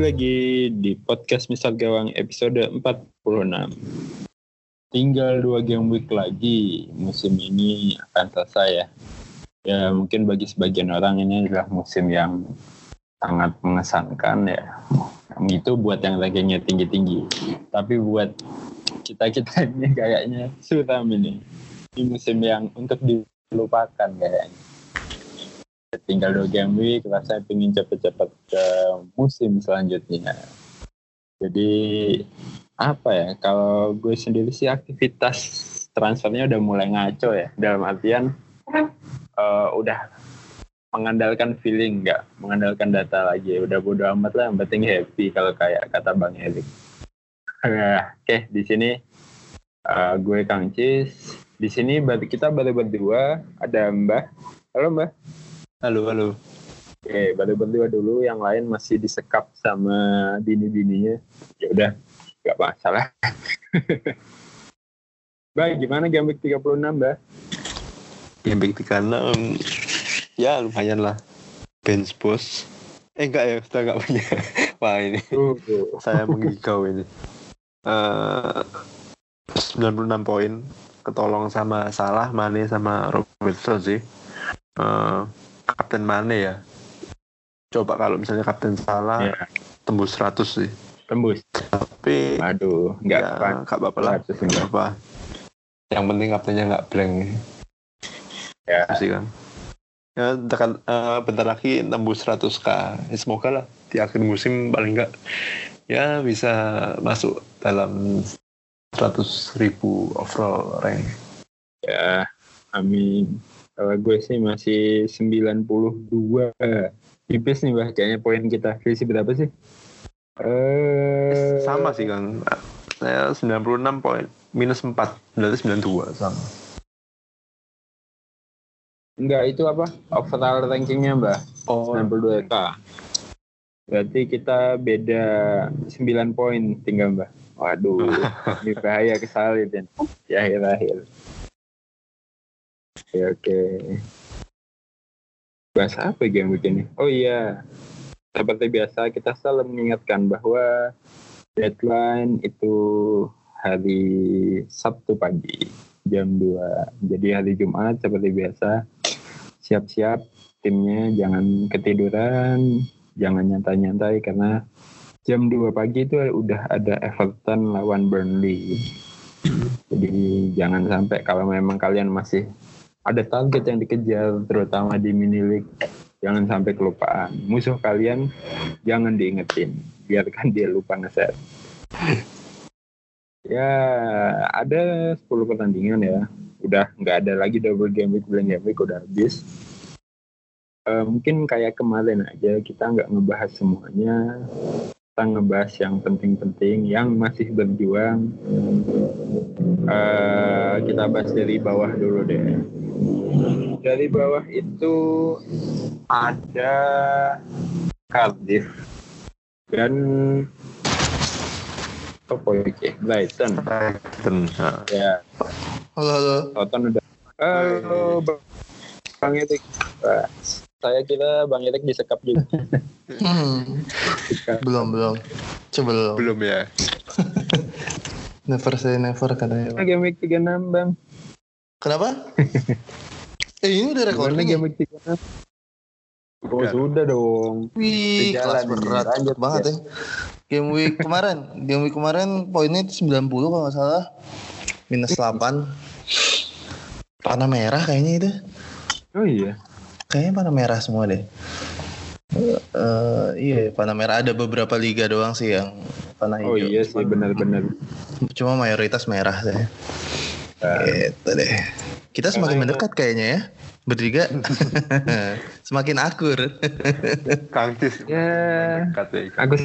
lagi di podcast Misal Gawang episode 46. Tinggal dua game week lagi, musim ini akan selesai ya. Ya mungkin bagi sebagian orang ini adalah musim yang sangat mengesankan ya. Itu buat yang rankingnya tinggi-tinggi. Tapi buat kita-kita ini kayaknya suram ini. Ini musim yang untuk dilupakan kayaknya tinggal dua game week rasanya pengen cepet-cepet ke musim selanjutnya. Jadi apa ya kalau gue sendiri sih aktivitas transfernya udah mulai ngaco ya. Dalam artian uh, udah mengandalkan feeling nggak mengandalkan data lagi. Udah bodo amat lah yang penting happy kalau kayak kata bang Erik. Oke di sini uh, gue Kang Cis. Di sini kita baru berdua ada Mbah. Halo Mbah Halo, halo. Oke, baru berdua dulu, yang lain masih disekap sama bini-bininya. Ya udah, nggak masalah. Baik, gimana game week 36, Mbak? Game week 36, ya lumayan lah. Bench bos. Eh enggak ya, sudah enggak punya. Wah ini, uh, uh. saya mengigau ini. Uh, 96 poin, ketolong sama Salah, Mane sama Robertson sih. Uh, kapten mana ya. Coba kalau misalnya kapten salah yeah. tembus 100 sih. Tembus. Tapi aduh nggak ya, nggak apa-apa lah. Apa yang penting kaptennya nggak blank. Ya. Sih kan? Ya dekat uh, bentar lagi tembus 100 k. Ya, semoga lah di akhir musim paling nggak ya bisa masuk dalam 100 ribu overall rank. Ya amin kalau gue sih masih 92 tipis nih bah kayaknya poin kita. Visi berapa sih? Eh sama sih Kang. Saya 96 poin. Minus 4 berarti 92 sama. Enggak itu apa? Overall rankingnya mbak oh. 92 k. Berarti kita beda 9 poin tinggal mbak waduh ini bahaya kesalit dan di akhir-akhir Oke, oke. Bahas apa game begini? Oh iya, seperti biasa kita selalu mengingatkan bahwa deadline itu hari Sabtu pagi jam 2. Jadi hari Jumat seperti biasa siap-siap timnya jangan ketiduran, jangan nyantai-nyantai karena jam 2 pagi itu udah ada Everton lawan Burnley. Jadi jangan sampai kalau memang kalian masih ada target yang dikejar terutama di mini league. Jangan sampai kelupaan. Musuh kalian jangan diingetin. Biarkan dia lupa ngeset ya ada 10 pertandingan ya. Udah nggak ada lagi double game week blank game week udah habis. Uh, mungkin kayak kemarin aja kita nggak ngebahas semuanya. Kita ngebahas yang penting-penting yang masih berjuang. Uh, kita bahas dari bawah dulu deh dari bawah itu ada Cardiff dan apa ya Brighton. Brighton. Ya. Halo halo. Brighton udah. Halo Bang Etik. saya kira Bang Etik disekap juga. hmm. belum belum. Coba belum. Belum ya. never say never katanya. Game week 36 Bang. Kenapa? eh ini udah recording 36. Oh ya. sudah dong. Wih, kelas berat Lanjut banget ya. Game week kemarin, game week kemarin poinnya itu 90 kalau nggak salah. Minus 8. Panah merah kayaknya itu. Oh iya. Kayaknya panah merah semua deh. Uh, iya, panah merah ada beberapa liga doang sih yang panah oh hijau. Oh iya sih, benar-benar. Cuma mayoritas merah saya. Gitu deh. Kita semakin mendekat kayaknya ya. Bertiga semakin akur. Kang Tis. Ya. Aku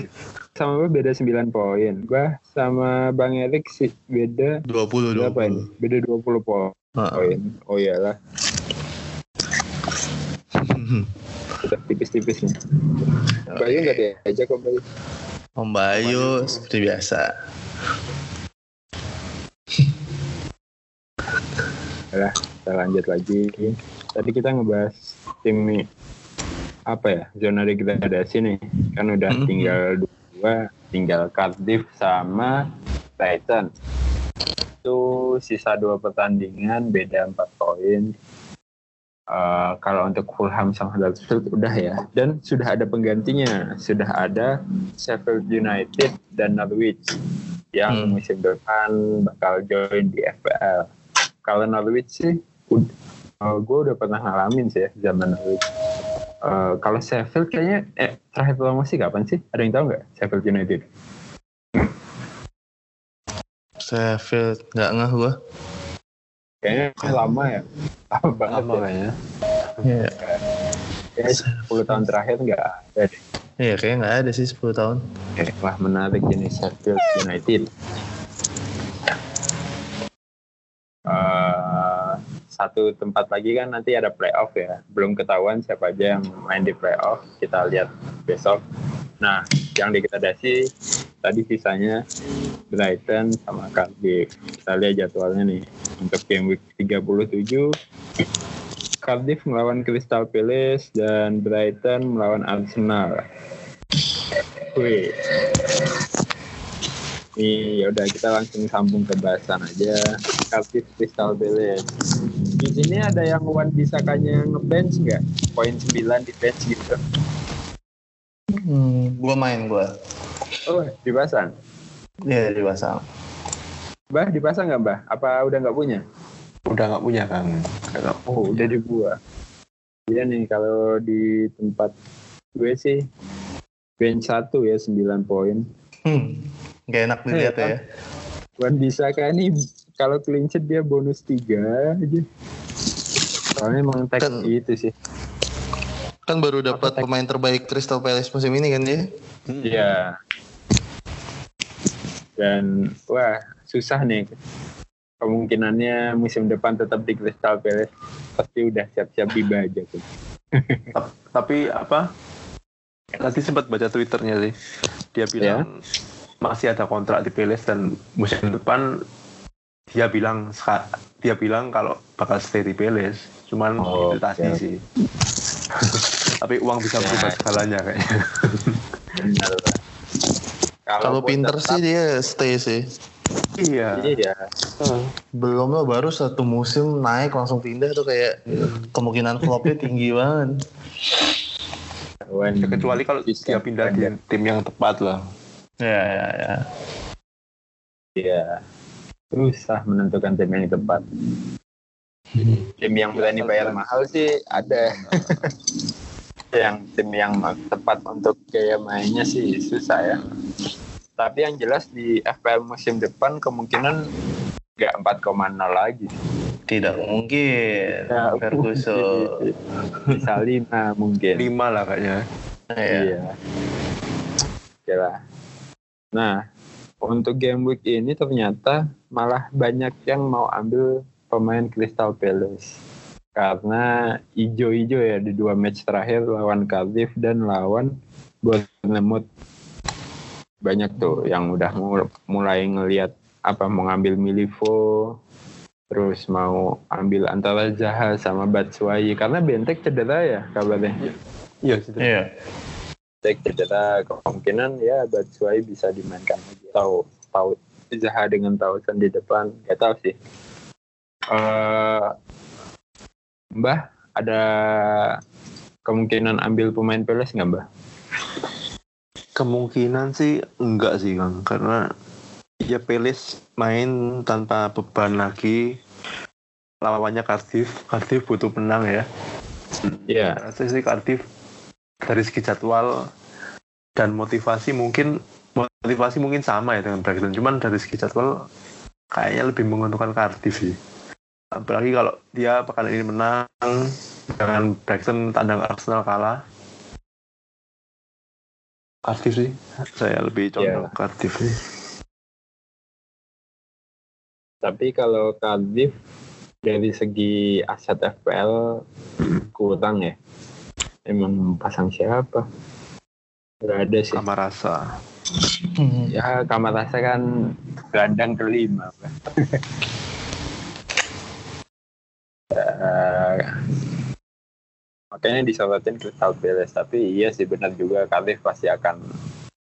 sama gue beda 9 poin. Gue sama Bang Erik sih beda 20 20. Poin. Beda 20 poin. Uh-uh. Oh iyalah. Tipis-tipis nih. Bayu nggak diajak kok Bayu. Om Bayu seperti biasa. Lah kita lanjut lagi. Tadi kita ngebahas tim nih. Apa ya zona degradasi nih. Kan udah mm -hmm. tinggal dua dua tinggal Cardiff sama Brighton. Itu sisa dua pertandingan beda empat poin. Uh, kalau untuk Fulham sama Huddersfield udah ya. Dan sudah ada penggantinya. Sudah ada Sheffield United dan Norwich yang hmm. musim depan bakal join di FPL kalau Norwich sih uh, eh, gue udah pernah ngalamin sih ya zaman Norwich uh, kalau Sheffield kayaknya eh, terakhir promosi kapan sih ada yang tahu nggak Sheffield United Sheffield nggak ngeh gue kayaknya lama ya lama banget lama ya. kayaknya Iya. Kayaknya 10 tahun terakhir nggak ada deh. Iya, kayaknya nggak ada sih 10 tahun. Oke, wah menarik ini Sheffield United. Uh, satu tempat lagi kan nanti ada playoff ya. Belum ketahuan siapa aja yang main di playoff. Kita lihat besok. Nah, yang diketadasi tadi sisanya Brighton sama Cardiff. Kita lihat jadwalnya nih. Untuk game week 37 Cardiff melawan Crystal Palace dan Brighton melawan Arsenal. Wih. Nih, yaudah kita langsung sambung ke bahasan aja. Cardiff Crystal Palace. Di sini ada yang Wan Bisakanya ngebench nggak? Poin 9 di bench gitu. Hmm, gua main gua. Oh, dipasang? Iya, yeah, dipasang. Bah, dipasang nggak, Bah? Apa udah nggak punya? udah nggak punya kan oh udah dibuat iya nih kalau di tempat gue sih bench satu ya 9 poin hmm, gak enak dilihat ya Wan bisa kan ini kalau clean sheet dia bonus tiga aja soalnya emang tag kan, gitu sih kan baru dapat pemain terbaik Crystal Palace musim ini kan dia iya hmm. dan wah susah nih kemungkinannya musim depan tetap di Crystal Palace pasti udah siap-siap tiba aja tuh. Tapi apa? Nanti sempat baca twitternya sih. Dia bilang ya? masih ada kontrak di Palace dan musim depan dia bilang dia bilang kalau bakal stay di Palace. Cuman oh, itu tadi ya. sih. Tapi uang bisa berubah ya. segalanya kayaknya. Kalau pinter sih dia stay sih. Iya. Iya. Hmm. Belum lo baru satu musim naik langsung pindah tuh kayak kemungkinan flopnya tinggi banget. Ya, kecuali kalau dia pindah di tim yang tepat lah. Ya ya ya. Iya. Susah menentukan tim yang tepat. Tim yang berani bayar mahal sih ada. yang tim yang tepat untuk gaya mainnya sih susah ya. Tapi yang jelas di FPL musim depan kemungkinan nggak 4,0 lagi. Tidak mungkin. Ya, Ferguson. Bisa lima mungkin. Lima lah kayaknya. Iya. iya. Oke lah. Nah, untuk game week ini ternyata malah banyak yang mau ambil pemain Crystal Palace. Karena ijo-ijo ya di dua match terakhir lawan Cardiff dan lawan Bournemouth. Banyak tuh yang udah mulai ngelihat apa mau ngambil Milivo terus mau ambil antara Zaha sama Batshuayi. Karena Bentek cedera ya kabarnya. Iya. Cedera iya. Bentek cedera kemungkinan ya Batshuayi bisa dimainkan. Lagi tahu tahu Zaha dengan Tausan di depan ya tahu sih uh, Mbah ada kemungkinan ambil pemain Peles nggak Mbah Kemungkinan sih enggak sih Kang, karena ya Pelis main tanpa beban lagi. Lawannya Cardiff, Cardiff butuh penang ya. Iya. Yeah. Saya sih Cardiff dari segi jadwal dan motivasi mungkin motivasi mungkin sama ya dengan Brighton, cuman dari segi jadwal kayaknya lebih menguntungkan Cardiff sih. Apalagi kalau dia pekan ini menang dengan Brighton tandang Arsenal kalah, Cardiff sih. Saya lebih condong yeah. Cardiff sih. Tapi kalau Cardiff dari segi aset FPL kurang ya. Emang pasang siapa? Gak ada sih. Kamar ya kamar rasa kan gelandang kelima. uh, makanya disorotin Crystal Palace tapi iya sih benar juga Cardiff pasti akan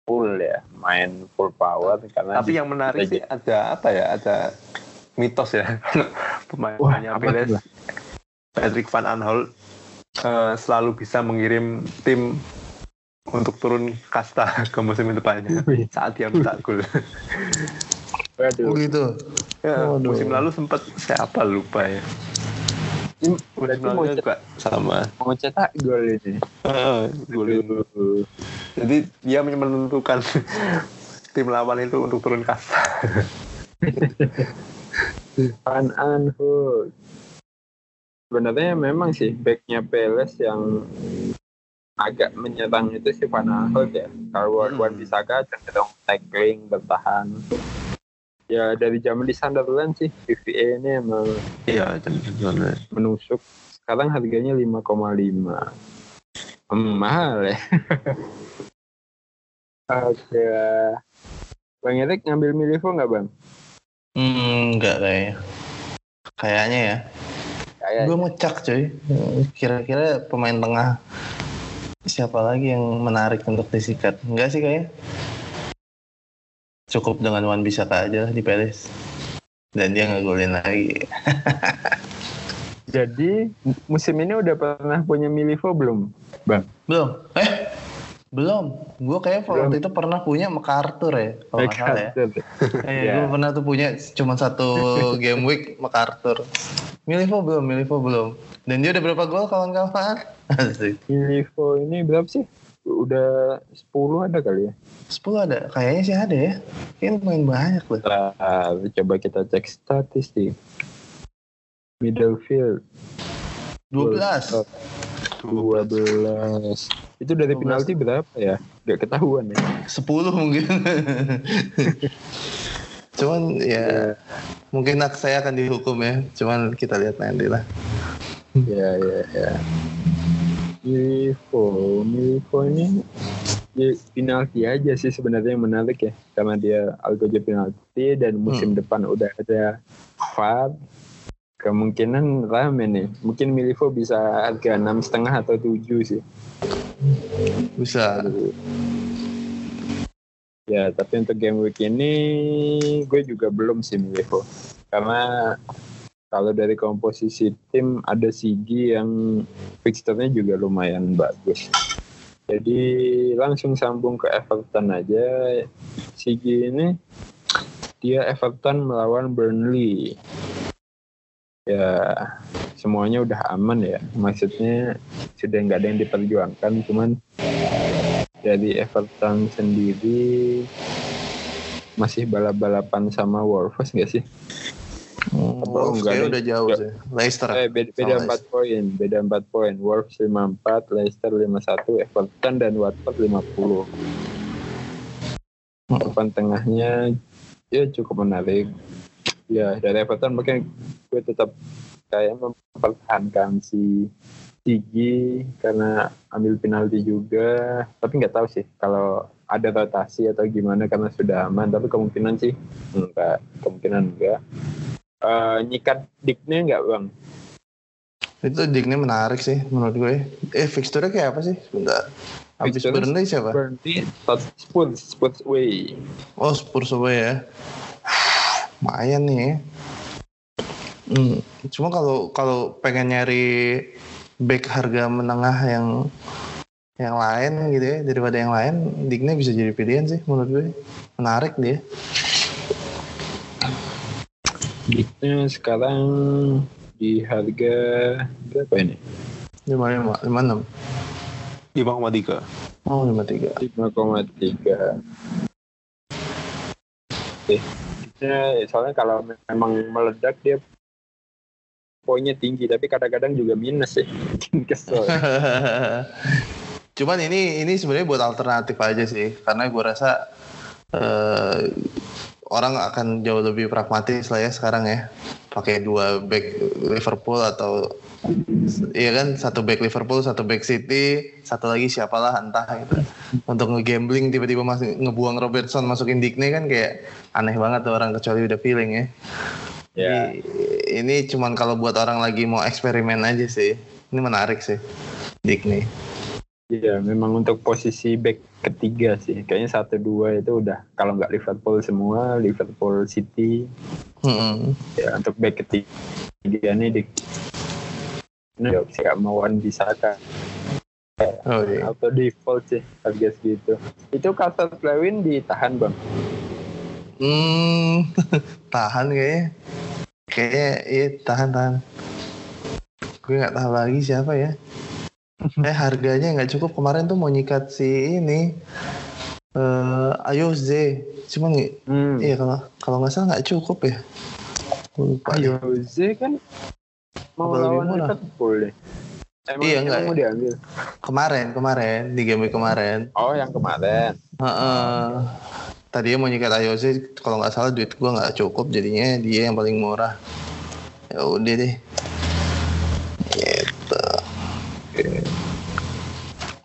full ya main full power karena Tapi yang menarik sih ada apa ya? Ada mitos ya. Pemainnya Peles Patrick Van Aanholt uh, selalu bisa mengirim tim untuk turun kasta ke musim depannya saat dia mencetak gol. Oh gitu. Ya, musim lalu sempat siapa lupa ya. Musim lalu juga sama. Mau cetak gol ini. Uh, gol Jadi dia menentukan tim lawan itu untuk turun kasta. Van Aanholt. Sebenarnya memang sih backnya Peles yang agak menyerang itu si Van Aanholt ya. Kalau hmm. Wan Bisaka cenderung tackling, bertahan. Ya dari zaman di Sunderland sih PVA ini emang iya menusuk. Sekarang harganya 5,5. Hmm, mahal ya. Oke. Bang Erik ngambil Milivo nggak bang? Hmm, enggak kayaknya. Kayaknya ya. Kayak gue mau cak coy. Kira-kira pemain tengah siapa lagi yang menarik untuk disikat? Enggak sih kayaknya. Cukup dengan Wan bisa aja di Peles. Dan dia ngegolin lagi. Jadi musim ini udah pernah punya Milivo belum, Bang? Belum. Eh, belum. Gue kayak waktu itu pernah punya MacArthur ya, kalau nggak salah ya. eh, yeah. gue pernah tuh punya cuma satu game week MacArthur. Milivo belum, Milivo belum. Dan dia udah berapa gol kawan-kawan? Milivo ini berapa sih? Udah 10 ada kali ya? 10 ada, kayaknya sih ada ya. Kayaknya lumayan banyak loh. Nah, coba kita cek statistik. Middle field. 12. 12. Itu dari 12. penalti berapa ya? Gak ketahuan ya. 10 mungkin. Cuman ya, ya. mungkin saya akan dihukum ya. Cuman kita lihat nanti lah. ya, ya, ya. Milivo, Milivo ini ya, penalti aja sih sebenarnya yang menarik ya karena dia algojo penalti dan musim hmm. depan udah ada VAR kemungkinan rame nih mungkin Milivo bisa harga enam setengah atau tujuh sih bisa ya tapi untuk game week ini gue juga belum sih Milivo karena kalau dari komposisi tim ada Sigi yang fixturnya juga lumayan bagus. Jadi langsung sambung ke Everton aja. Sigi ini dia Everton melawan Burnley. Ya semuanya udah aman ya. Maksudnya sudah nggak ada yang diperjuangkan. Cuman dari Everton sendiri masih balap-balapan sama Wolves nggak sih? Hmm, Wolves kayak udah jauh sih. Leicester. Eh, beda, beda 4 poin, beda 4 poin. Wolves 54, Leicester 51, Everton dan Watford 50. Hmm. Depan tengahnya ya cukup menarik. Ya dari Everton mungkin gue tetap kayak mempertahankan si Tigi karena ambil penalti juga. Tapi nggak tahu sih kalau ada rotasi atau gimana karena sudah aman. Tapi kemungkinan sih enggak, kemungkinan enggak uh, nyikat Digne nggak bang? Itu Digne menarik sih menurut gue. Eh fixture kayak apa sih? Sebentar. Habis Burnley siapa? Burnley Spurs Spurs away. Oh Spurs away ya. Lumayan nih. Hmm. Cuma kalau kalau pengen nyari back harga menengah yang yang lain gitu ya daripada yang lain Digne bisa jadi pilihan sih menurut gue menarik dia Bignya sekarang di harga berapa ini? Lima lima lima enam. Lima koma tiga. Oh lima tiga. Lima koma tiga. Oke. Soalnya kalau memang meledak dia poinnya tinggi tapi kadang-kadang juga minus ya. Kesel. Cuman ini ini sebenarnya buat alternatif aja sih karena gue rasa uh, orang akan jauh lebih pragmatis lah ya sekarang ya pakai dua back Liverpool atau iya kan satu back Liverpool satu back City satu lagi siapalah entah gitu untuk ngegambling tiba-tiba masih ngebuang Robertson masukin Digne kan kayak aneh banget tuh orang kecuali udah feeling ya yeah. Ini cuman kalau buat orang lagi mau eksperimen aja sih ini menarik sih Digne Iya, memang untuk posisi back ketiga sih. Kayaknya satu dua itu udah kalau nggak Liverpool semua, Liverpool City. Hmm. Ya untuk back ketiga ini di ini nggak mau Wan Bisaka. Oh iya. Atau default sih harga segitu. Itu Calvert Lewin ditahan bang. Hmm, tahan kayaknya. Kayaknya iya tahan tahan. Gue nggak tahu lagi siapa ya. Eh harganya nggak cukup kemarin tuh mau nyikat si ini. Eh ayo Z. Cuman Hmm. iya kalau kalau nggak salah nggak cukup ya. Lupa deh. Jose kan mau lawan? Liverpool deh. Emang, Iya, emang enggak. mau diambil. Kemarin kemarin di game kemarin. Oh yang kemarin. Heeh. Tadinya mau nyikat Ayoze kalau nggak salah duit gua nggak cukup jadinya dia yang paling murah. Ya udah deh. Gitu.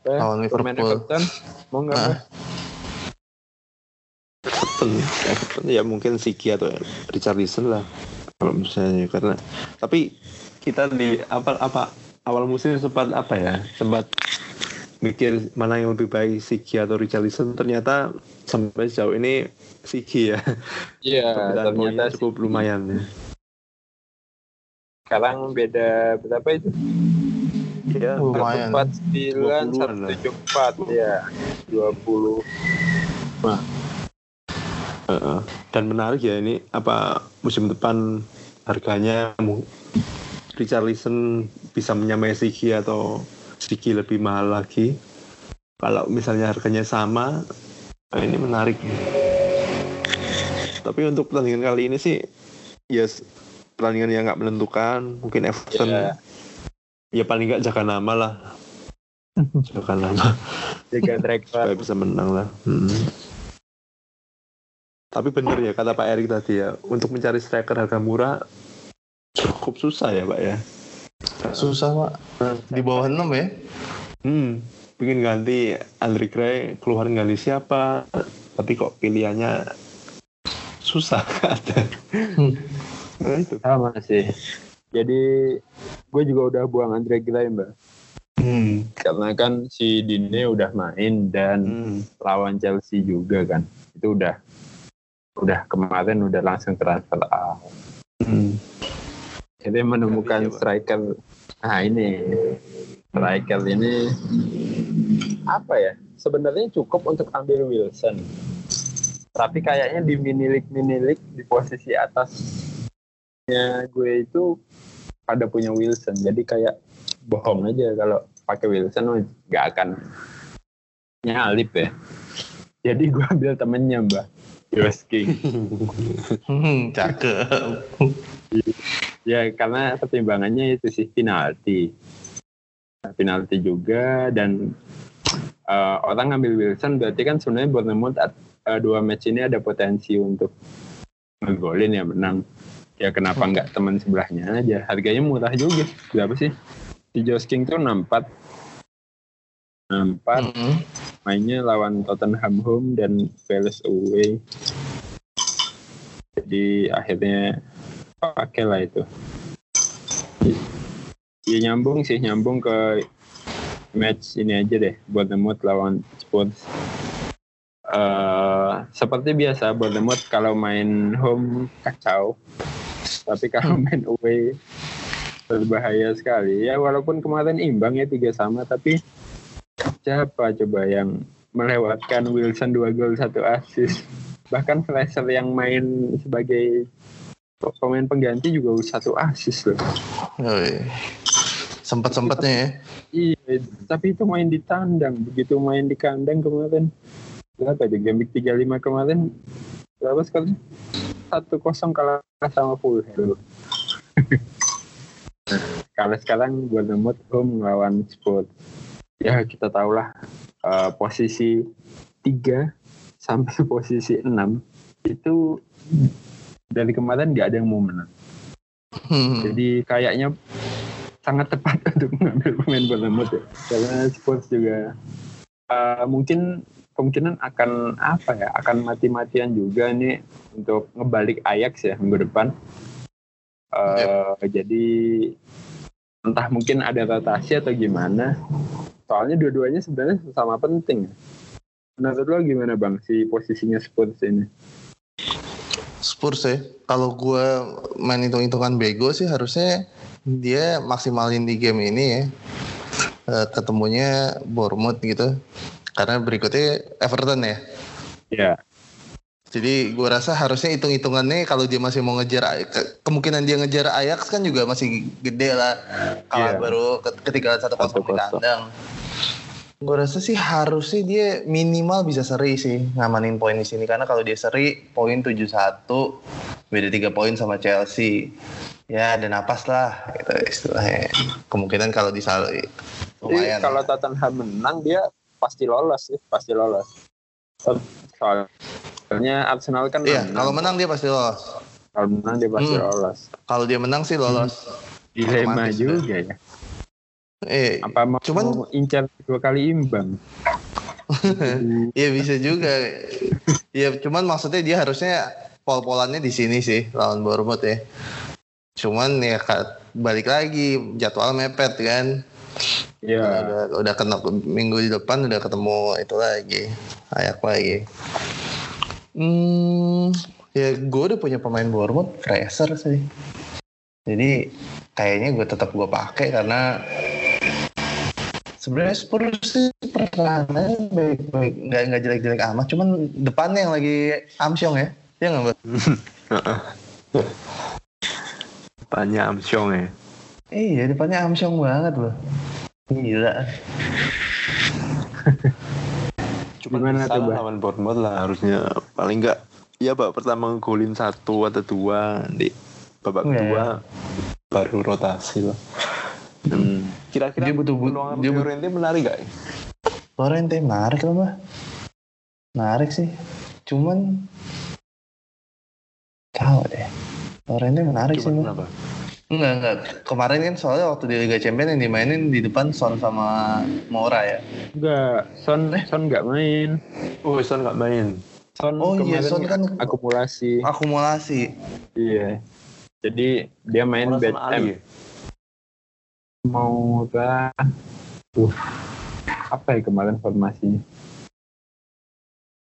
Eh, Lawan Liverpool. Everton mau nggak? Nah. Everton, Everton ya mungkin Siki atau Richarlison lah kalau misalnya karena tapi kita di apa apa awal musim sempat apa ya sempat mikir mana yang lebih baik Siki atau Richarlison ternyata sampai sejauh ini Siki ya Iya, poinnya ternyata cukup lumayan ya. sekarang beda berapa itu? Ya, Lumayan. Empat sembilan 20-an satu lah. tujuh empat ya dua puluh. Heeh. dan menarik ya ini apa musim depan harganya Richarlison bisa menyamai Siki atau Siki lebih mahal lagi kalau misalnya harganya sama nah ini menarik tapi untuk pertandingan kali ini sih ya s- pertandingan yang nggak menentukan mungkin Everton Ya. ya paling nggak jaga nama lah jaga nama Tiga track supaya bisa menang lah. Hmm. Tapi bener ya kata Pak Erik tadi ya, untuk mencari striker harga murah cukup susah ya Pak ya. Susah pak. Di bawah 6 ya. Hmm, pengen ganti Andri Gray, keluarin ganti siapa, tapi kok pilihannya susah ada. Nah, itu. sama sih. Jadi gue juga udah buang Andre Gray mbak. Hmm. Karena kan si Dine udah main dan Hmm. lawan Chelsea juga kan. Itu udah udah kemarin udah langsung transfer out. Hmm. Jadi menemukan Pak. striker. Nah ini striker ini apa ya? Sebenarnya cukup untuk ambil Wilson. Tapi kayaknya di minilik-minilik di posisi atasnya gue itu pada punya Wilson. Jadi kayak bohong aja kalau pakai Wilson nggak akan nyalip ya. Jadi gue ambil temennya mbak. Josh King. Hmm, cakep. Ya karena pertimbangannya itu sih penalti. Penalti juga dan eh, orang ngambil Wilson berarti kan sebenarnya Bournemouth eh, dua match ini ada potensi untuk ngegolin ya menang. Ya kenapa nggak teman sebelahnya aja? Harganya murah juga. Berapa sih? Si Josh King tuh 64. 64 Hmm. mainnya lawan Tottenham home dan Palace away. Jadi akhirnya pakai lah itu. Ya nyambung sih nyambung ke match ini aja deh Bournemouth lawan Spurs. Eh seperti biasa Bournemouth kalau main home kacau, tapi kalau main away berbahaya sekali. Ya walaupun kemarin imbang ya tiga sama, tapi siapa coba yang melewatkan Wilson dua gol satu assist bahkan Fraser yang main sebagai pemain pengganti juga satu assist loh. Oh, iya. Sempet-sempetnya ya. iya tapi itu main di tandang. Begitu main di kandang kemarin berapa aja game week 35 kemarin berapa sekali satu kosong kalah sama Fulham. Kalau sekarang Bournemouth home melawan Spurs. Ya kita tahulah eh, posisi 3 sampai posisi 6 itu dari kemarin nggak ada yang mau menang. Hmm. Jadi kayaknya sangat tepat untuk mengambil pemain Bournemouth ya. Karena Spurs juga eh, mungkin kemungkinan akan apa ya akan mati-matian juga nih untuk ngebalik Ajax ya minggu depan. Eh, Jadi entah mungkin ada rotasi atau gimana. Soalnya dua-duanya sebenarnya sama penting. Menurut lo gimana bang si posisinya Spurs ini? Spurs ya. Kalau gue main hitung-hitungan bego sih harusnya dia maksimalin di game ini ya. Eh, ketemunya Bournemouth gitu. Karena berikutnya Everton ya. Ya. Jadi gue rasa harusnya hitung-hitungannya kalau dia masih mau ngejar ke- kemungkinan dia ngejar Ajax kan juga masih gede lah. Kalah Iya. baru ke- ketinggalan satu kosong di 1-0. kandang. Gue rasa sih harusnya dia minimal bisa seri sih ngamanin poin di sini karena kalau dia seri poin 71 beda 3 poin sama Chelsea. Ya ada napas lah gitu istilahnya. Kemungkinan kalau disal Jadi lumayan. kalau. Tottenham menang dia pasti lolos sih, pasti lolos. So- Soalnya Arsenal kan Iya, kalau menang dia pasti lolos. kalau menang dia pasti Hmm. lolos. Kalau dia menang sih lolos. Dilema Otomatis, juga ya. Eh, Apa mau, Cuman- incar dua kali imbang? Iya bisa juga. Iya cuman maksudnya dia harusnya pol-polannya di sini sih lawan Bournemouth ya. Cuman ya balik lagi jadwal mepet kan. Iya. Udah, udah kena minggu di depan udah ketemu itu lagi ayak lagi. Hmm, ya gue udah punya pemain Bournemouth Fraser sih. Jadi kayaknya gue tetap gue pakai karena sebenarnya Spurs sih pertahanannya baik-baik nggak nggak jelek-jelek amat cuman depannya yang lagi amsyong ya ya nggak Mbak? Banyak Amsyong ya. iya depannya amsyong banget loh gila Cuma Gimana tuh, lawan Bournemouth lah harusnya paling enggak ya babak pertama ngegolin satu atau dua di babak Iya. kedua baru rotasi lah. Hmm. Kira-kira Dia butuh- peluang dia but- Fiorentina menarik gak? ya? Lorente menarik loh mbak menarik sih cuman tahu deh Lorente menarik sih Cuma mbak kenapa? enggak enggak kemarin kan soalnya waktu di Liga Champions yang dimainin di depan Son sama Mora ya Enggak, Son Son nggak main. Oh, Son nggak main. Son Oh iya, Son kan- ak- akumulasi. akumulasi Iya. Jadi dia main Orang bad Ali. mau uh, apa ya kemarin formasinya?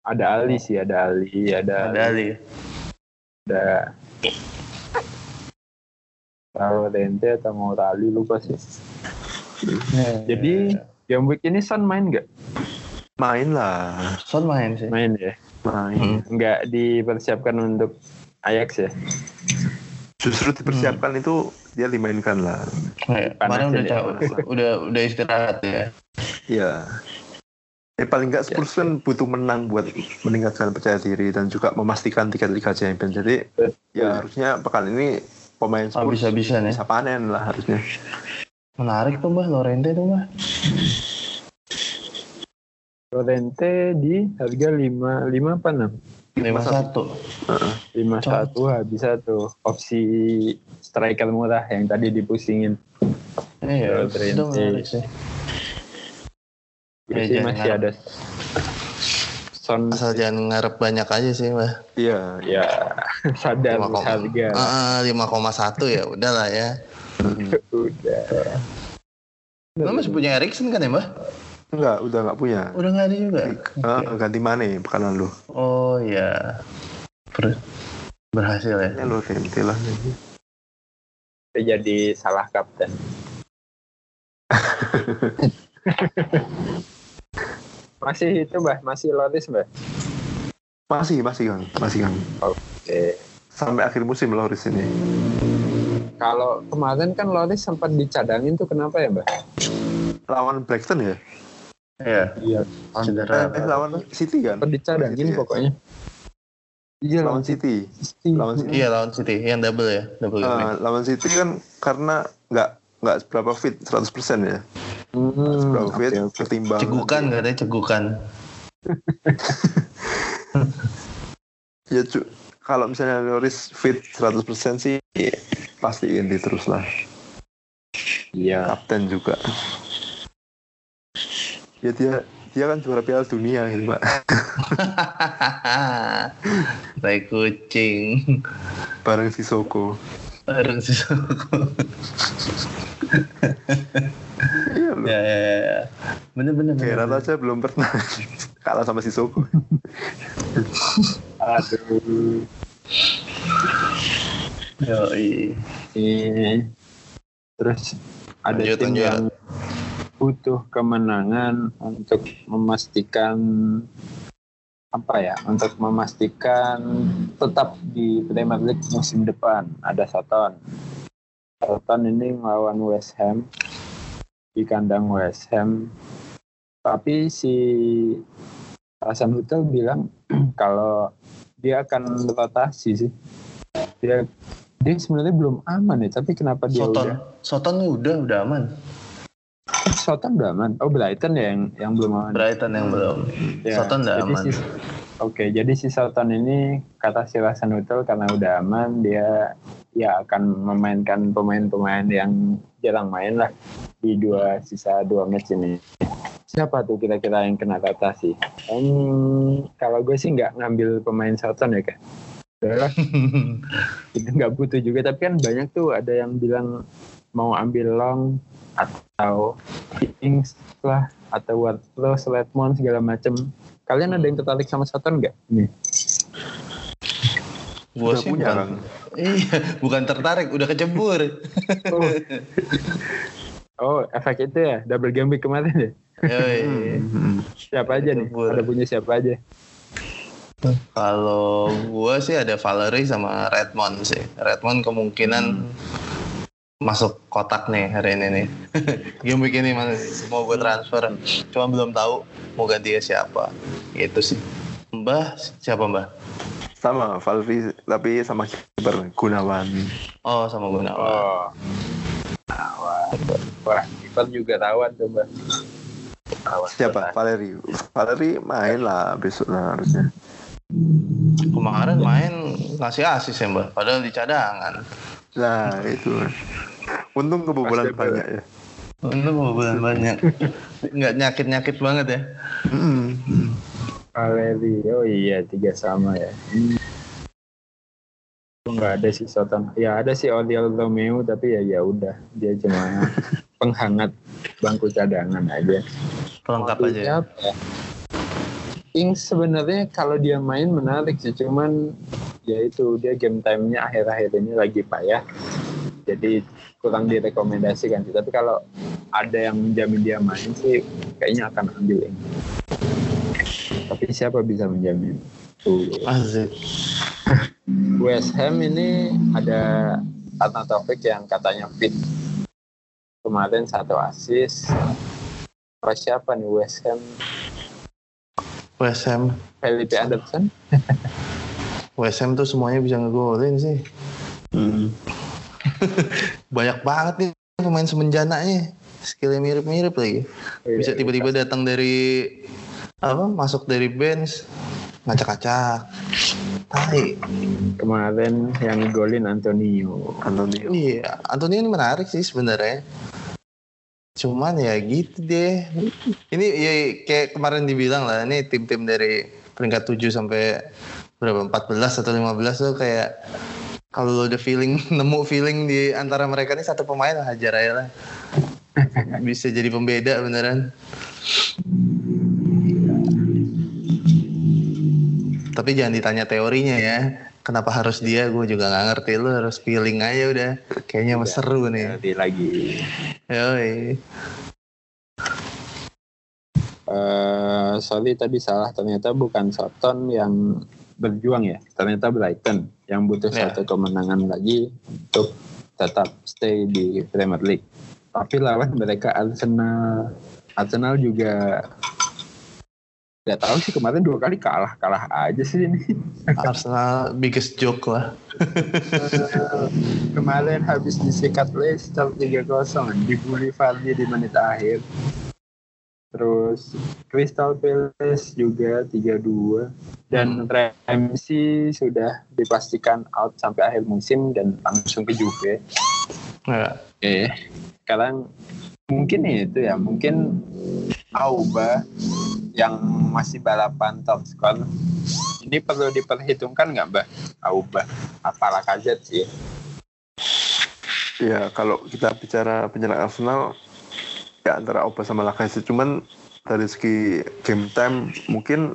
Ada Ali sih, ada Ali, ada ada Ali ada Taruh Dente atau mau Ali lupa sih. Jadi game week ini Son main nggak? Main lah. Son main sih Main ya. Main. Hmm. Nggak dipersiapkan untuk Ajax ya? Justru dipersiapkan itu dia dimainkan lah. Ya, kemarin udah, Panasin ya, ca- panas lah. udah udah istirahat ya Iya. Ya paling nggak Spurs kan butuh menang buat meningkatkan percaya diri dan juga memastikan tiket Liga Champions. Jadi ya harusnya pekan ini pemain Spurs habis-habisan ya bisa panen lah harusnya. menarik tuh mbak Lorente tuh mbak Lorente di harga 5 5 apa 6? Lima satu 51 habis satu opsi striker murah yang tadi dipusingin. iya Lorente. itu menarik sih Ya, masih ngarep. ada Son asal jangan ngarep banyak aja sih mbak Iya. ya sadar 5,1 harga. Ah, 5,1 ya udahlah ya Udah. Lo masih punya Erikson kan ya mbak Enggak, udah nggak punya. udah nggak ada juga Ah, ganti mana pekan lalu? oh iya Ber- berhasil ya Ya lo ganti lah. Jadi salah kapten. masih itu mbah, masih Loris mbah. Masih, masih Kang, masih Kang. Oke. Sampai akhir musim Loris ini. Kalau kemarin kan Loris sempat dicadangin tuh kenapa ya mbah? Lawan Blackstone ya? Iya Iya. cedera Eh, lawan City kan? Dicadangin Iya. pokoknya. Iya Lawan City. Lawan City. iya lawan City yang double ya double Ah, lawan City kan karena nggak nggak seberapa fit 100% ya. Hmm, Seberapa fit oke. ketimbang cegukan katanya cegukan Ya cu- kalau misalnya Loris fit 100% sih pasti inti terus lah. Iya. Kapten juga. Ya dia dia kan juara Piala Dunia gitu, Pak. tai kucing Bareng Sissoko. Aaron Sissoko. ya, ya, ya. Bener, bener, bener. Gerard aja belum pernah kalah sama Sissoko. Aduh. Yoi. Ini terus ada Lanjut, tim lanjut. yang butuh kemenangan untuk memastikan apa ya untuk memastikan tetap di Premier League musim depan. Ada Soton. Soton ini melawan West Ham di kandang West Ham. Tapi si Hasan Hutel bilang kalau dia akan rotasi sih. Dia dia sebenarnya belum aman ya tapi kenapa dia Soton, udah? Soton udah, udah aman. Soton udah aman oh Brighton ya yang yang belum aman Brighton yang belum. Ya, Soton udah aman. si- Oke, jadi si Soton ini kata si Hasan Hutel karena udah aman dia ya akan memainkan pemain-pemain yang jarang main lah di dua sisa dua match ini. Siapa tuh kira-kira yang kena rotasi? Hmm, kalau gue sih nggak ngambil pemain Soton ya kan. Itu nggak butuh juga. Tapi kan banyak tuh ada yang bilang mau ambil long atau Ings lah atau Wardlow, Redmond segala macem. Kalian ada yang tertarik sama Soton nggak? Nih. Gua Udah sih punya bukan, kan? iya, bukan tertarik, udah kecebur. Oh. oh, efek itu ya, double gambit kemarin ya. Yoi. Hmm. Siapa aja nih? Kecebur. Ada punya siapa aja? Kalau gua sih ada Valerie sama Redmond sih. Redmond kemungkinan masuk kotak nih hari ini nih. Game week ini mana sih? Mau gue transfer. Cuma belum tahu mau ganti siapa. Itu sih. Mbah, siapa Mbah? Sama Valvi tapi sama kiper Gunawan. Oh, sama Gunawan. Oh. Wah, kiper juga rawat tuh, Mbak. Rawat. Siapa? Valeri. Valeri main lah besok lah harusnya. Kemarin main ngasih asis ya Mbah, padahal di cadangan. Nah itu. Untung kebobolan Pasti banyak ya. Untung kebobolan banyak. Nggak nyakit-nyakit banget ya. Hmm. Valeri. Oh iya, tiga sama ya. Hmm. Nggak ada sih Soton. Ya ada sih Oriol Romeo, tapi ya ya udah. Dia cuma penghangat bangku cadangan aja. Pelengkap aja. ya. Ings sebenarnya kalau dia main menarik sih, cuman ya itu dia game time-nya akhir-akhir ini lagi payah. Jadi kurang direkomendasikan sih. Tapi kalau ada yang menjamin dia main sih, kayaknya akan ambil Ings. Tapi siapa bisa menjamin? Tuh. Asik. West Ham ini ada Arna Taufik yang katanya fit. Kemarin satu assist. Apa siapa nih West Ham? Ham. Felipe Anderson? Ham tuh semuanya bisa ngegolin sih. Hmm. Banyak banget nih pemain semenjananya. Skillnya mirip-mirip lagi. Bisa tiba-tiba datang dari apa? Masuk dari bench, ngacak-ngacak. Tai. Kemarin yang golin Antonio. Antonio. Iya, Antonio ini menarik sih sebenarnya. Cuman ya gitu deh. Ini ya kayak kemarin dibilang lah, ini tim-tim dari peringkat 7 sampai berapa 14 atau 15 tuh kayak kalau lo udah feeling nemu feeling di antara mereka ini satu pemain lah hajar aja lah. Bisa jadi pembeda beneran. Tapi jangan ditanya teorinya ya. Kenapa harus dia? Gue juga nggak ngerti. Lu harus feeling aja udah. Kayaknya mas seru nih. Jadi lagi. Yoi. eh sorry tadi salah. Ternyata bukan Soton yang berjuang ya. Ternyata Brighton yang butuh Ya. satu kemenangan lagi untuk tetap stay di Premier League. Tapi lawan mereka Arsenal. Arsenal juga Gak tahu sih kemarin dua kali kalah kalah aja sih ini. Arsenal biggest joke lah. kemarin habis disikat Leicester 3-0 dibully Vardy di menit akhir terus Crystal Palace juga 3-2 dan Ramsey sudah dipastikan out sampai akhir musim dan langsung ke Juve Ya. Oke sekarang mungkin itu ya mungkin Auba yang masih balapan top skor ini perlu diperhitungkan nggak mbak? Auba apalah kajet sih. Ya kalau kita bicara penyerang Arsenal ya antara Oba sama Lacazette cuman dari segi game time mungkin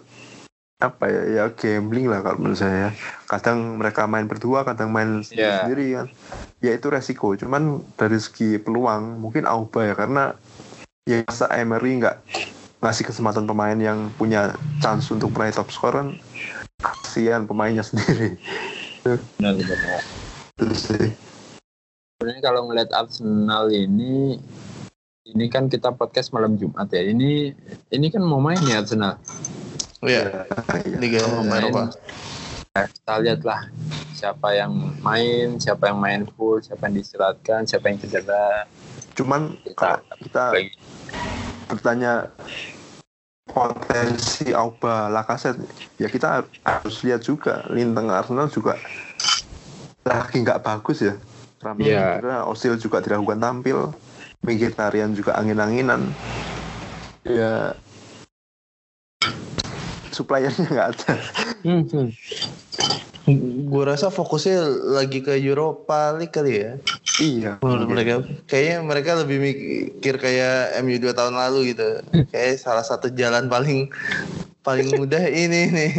apa ya? Ya gambling lah kalau menurut saya kadang mereka main berdua kadang main sendiri, Yeah. sendiri kan. Ya itu resiko. Cuman dari segi peluang mungkin Auba ya. Karena ya masa Emery nggak ngasih kesempatan pemain yang punya chance untuk meraih top score kan kasihan pemainnya sendiri Sebenarnya kalau ngeliat Arsenal ini, ini kan kita podcast malam Jumat ya. Ini ini kan mau main ya Arsenal. Iya, Ya, Liga Eropa. ya, kita lihat lah siapa yang main, siapa yang main full, siapa yang diistirahatkan, siapa yang cedera. Cuman kita Lagi. bertanya potensi Auba Lacazette. Ya kita harus lihat juga. Lini tengah Arsenal juga lagi nggak bagus ya. Ramsey Iya. cedera, Osil juga diragukan tampil Mkhitaryan juga angin-anginan. Ya suppliernya nggak ada Gue rasa fokusnya lagi ke Europa League kali ya. iya Menurut mereka, kayaknya mereka lebih mikir kayak MU dua tahun lalu gitu. Kayak salah satu jalan paling paling mudah ini nih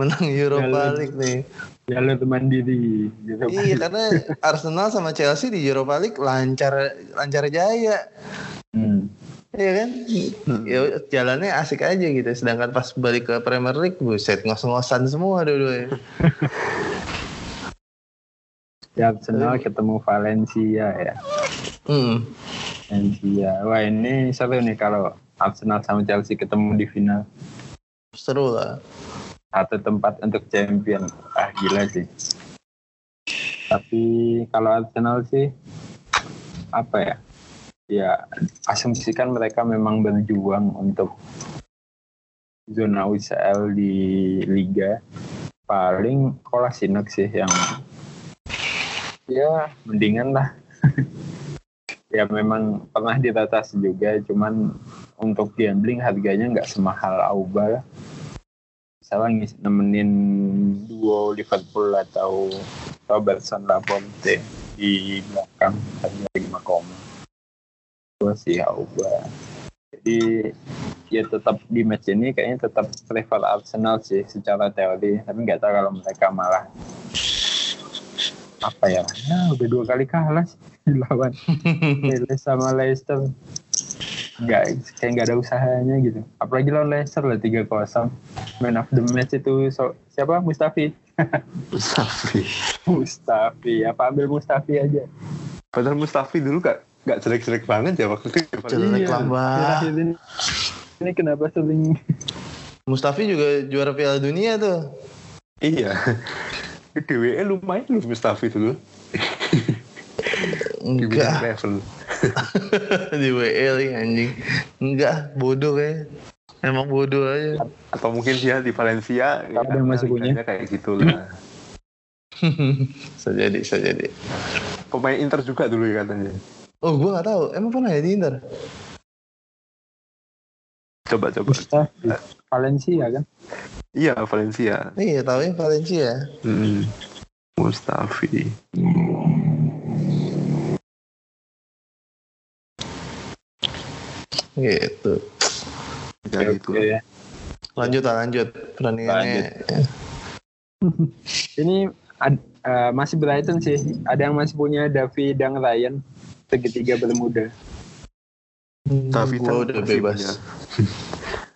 menang Europa. League nih. Jalur mandiri gitu. Iya karena Arsenal sama Chelsea di Europa League lancar lancar jaya. Hmm. Iya kan? Hmm. Ya jalannya asik aja gitu. Sedangkan pas balik ke Premier League, buset ngos-ngosan semua dua-duanya. Ya Arsenal ketemu Valencia ya. Hmm. Valencia. Wah ini seru nih kalau Arsenal sama Chelsea ketemu di final. Seru lah. satu tempat untuk champion ah gila sih tapi kalau Arsenal sih apa ya ya asumsikan mereka memang berjuang untuk zona UCL di Liga. Paling Kolasinac sih yang ya mendingan lah. Ya memang pernah diratas juga cuman untuk gambling harganya nggak semahal Auba lah. Misalnya nemenin duo Liverpool atau Robertson Laporte di belakang hanya lima koma gue sih Auba jadi ya tetap di match ini kayaknya tetap prefer Arsenal sih secara teori. Tapi nggak tahu kalau mereka malah apa ya? Nah udah dua kali kalah sih lawan Palace sama Leicester. Nggak kayak nggak ada usahanya gitu. Apalagi lawan Leicester lah tiga kosong. Man of the match itu so- siapa? Mustafi. Mustafi. Mustafi apa ambil Mustafi aja. Padahal Mustafi dulu gak gak jelek-jelek banget ya waktu itu Jelek lah, Mbak. akhir-akhir ini ini kenapa sering Mustafi juga juara Piala Dunia tuh. iya di DWE lumayan loh Mustafi dulu Enggak level di WL anjing. Enggak, bodoh kayak. Emang bodoh aja. atau mungkin dia di Valencia ada yang masih punya. kayak gitulah bisa jadi, bisa jadi. pemain Inter juga dulu ya katanya Oh, gua nggak tahu. Emang pernah ya di Inter? coba coba Valencia kan iya Valencia Iya, tahu ya Valencia. Hmm. Mustafi Gitu. ya gitu ya. Lanjut lah, lanjut. Pertandingannya. ini ad- eh, masih Brighton sih ada yang masih punya David dan Ryan segitiga bermuda David gua udah masih bebas.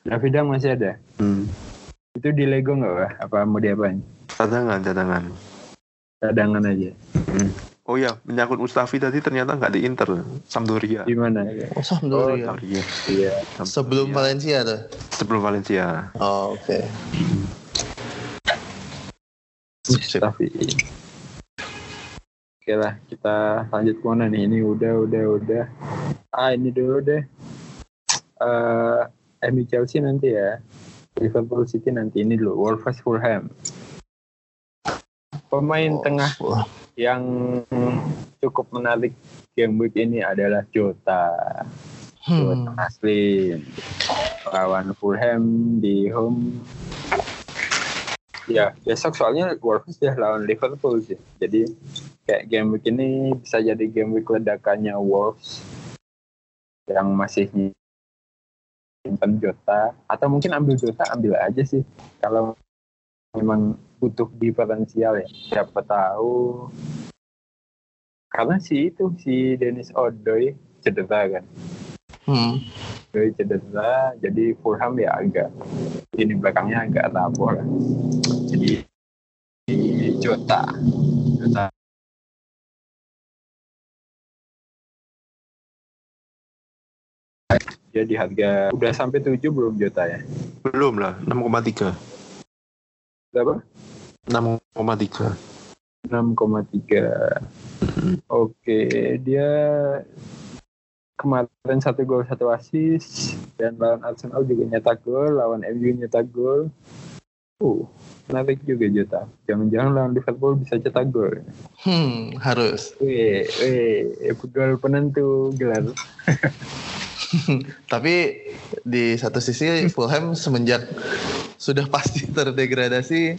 Dang masih ada Hmm. itu di Lego nggak Wah? apa mau diapain cadangan cadangan cadangan aja oh ya menyangkut Mustafi tadi ternyata nggak di Inter Sampdoria gimana Oh, Sampdoria. Sampdoria iya Sampdoria. Sebelum Valencia tuh. sebelum Valencia Oh, oke. Mustafi oke lah kita lanjut ke mana nih? Ini udah udah udah. Ah ini dulu deh. Eh MU Chelsea nanti ya. Liverpool City nanti. Ini dulu Wolves Fulham. Pemain tengah Wah, yang cukup menarik game week ini adalah Jota. Jota Hmm. asli. Lawan Fulham di home. Ya besok soalnya Wolves ya lawan Liverpool sih. Jadi kayak game week ini bisa jadi game week ledakannya Wolves yang masih simpan Jota. Atau mungkin ambil Jota ambil aja sih. Kalau memang butuh diferensial ya siapa tahu. Karena si itu si Dennis Odoy cedera kan. Hmm. Odoy cedera jadi Fulham ya agak ini belakangnya agak lapor. Jadi Jota. Jota dia di harga udah sampai 7 belum juta ya? Belum lah, 6,3. Berapa? 6,3. 6,3. Hmm. Oke, dia kemarin satu gol satu asis dan lawan Arsenal juga nyetak gol, lawan MU nyetak gol. Uh, menarik juga Jota. Jangan-jangan lawan Liverpool bisa cetak gol. Hmm, harus. Wih, wih, gol penentu gelar. Tapi di satu sisi Fulham semenjak sudah pasti terdegradasi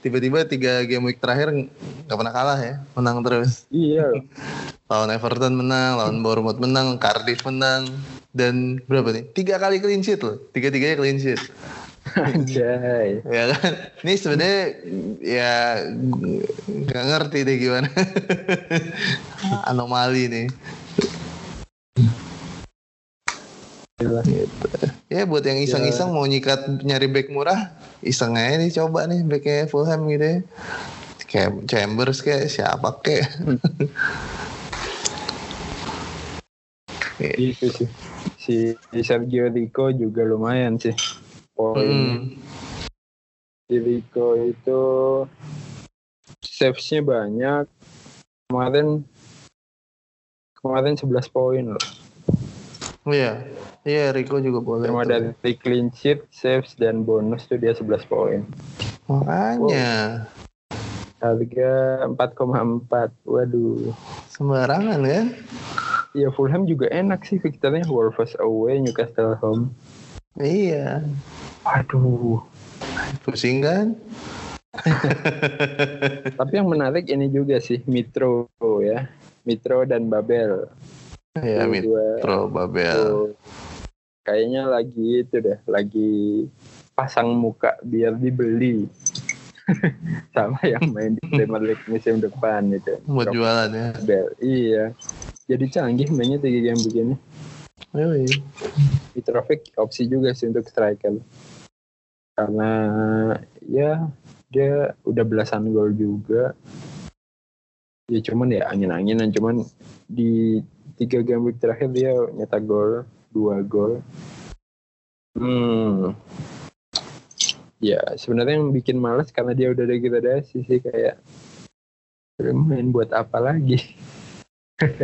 tiba-tiba tiga game week terakhir nggak pernah kalah ya menang terus. Iya. Lawan Everton menang lawan Bournemouth menang Cardiff menang dan berapa nih? Tiga kali clean sheet loh. Tiga tiganya clean sheet. Anjay. ya kan? Ini sebenarnya ya nggak ngerti deh gimana. Anomali nih Gitu. Ya buat yang iseng-iseng ya. mau nyikat nyari back murah, iseng aja nih coba nih backnya Fulham gitu ya. Kayak Chambers kayak siapa kayak. itu sih. Si Sergio Rico juga lumayan sih. Poin. Hmm. Si Rico itu saves-nya banyak. Kemarin kemarin 11 poin loh. Oh iya. Iya, Rico juga boleh. Cuma dari clean sheet, saves dan bonus tuh dia 11 poin. Makanya. Wow. Harga 4,4. Waduh. Sembarangan kan? Iya, Fulham juga enak sih fikturnya Wolves away, Newcastle home. Iya. Aduh. Pusing kan? Tapi yang menarik ini juga sih Mitro ya. Mitro dan Babel. Iya, Mitro, Babel. kayaknya lagi itu deh lagi pasang muka biar dibeli. Sama yang main di Premier League musim depan itu buat jualan ya? Bel. iya. Jadi canggih mainnya tiga game begini. Really? Mitrovic opsi juga sih untuk striker. Karena ya dia udah belasan gol juga. Ya cuman ya angin-anginan. Cuman di tiga game week terakhir dia nyetak gol dua gol. Hmm. Ya sebenarnya yang bikin males karena dia udah degradasi sih kayak main buat apa lagi?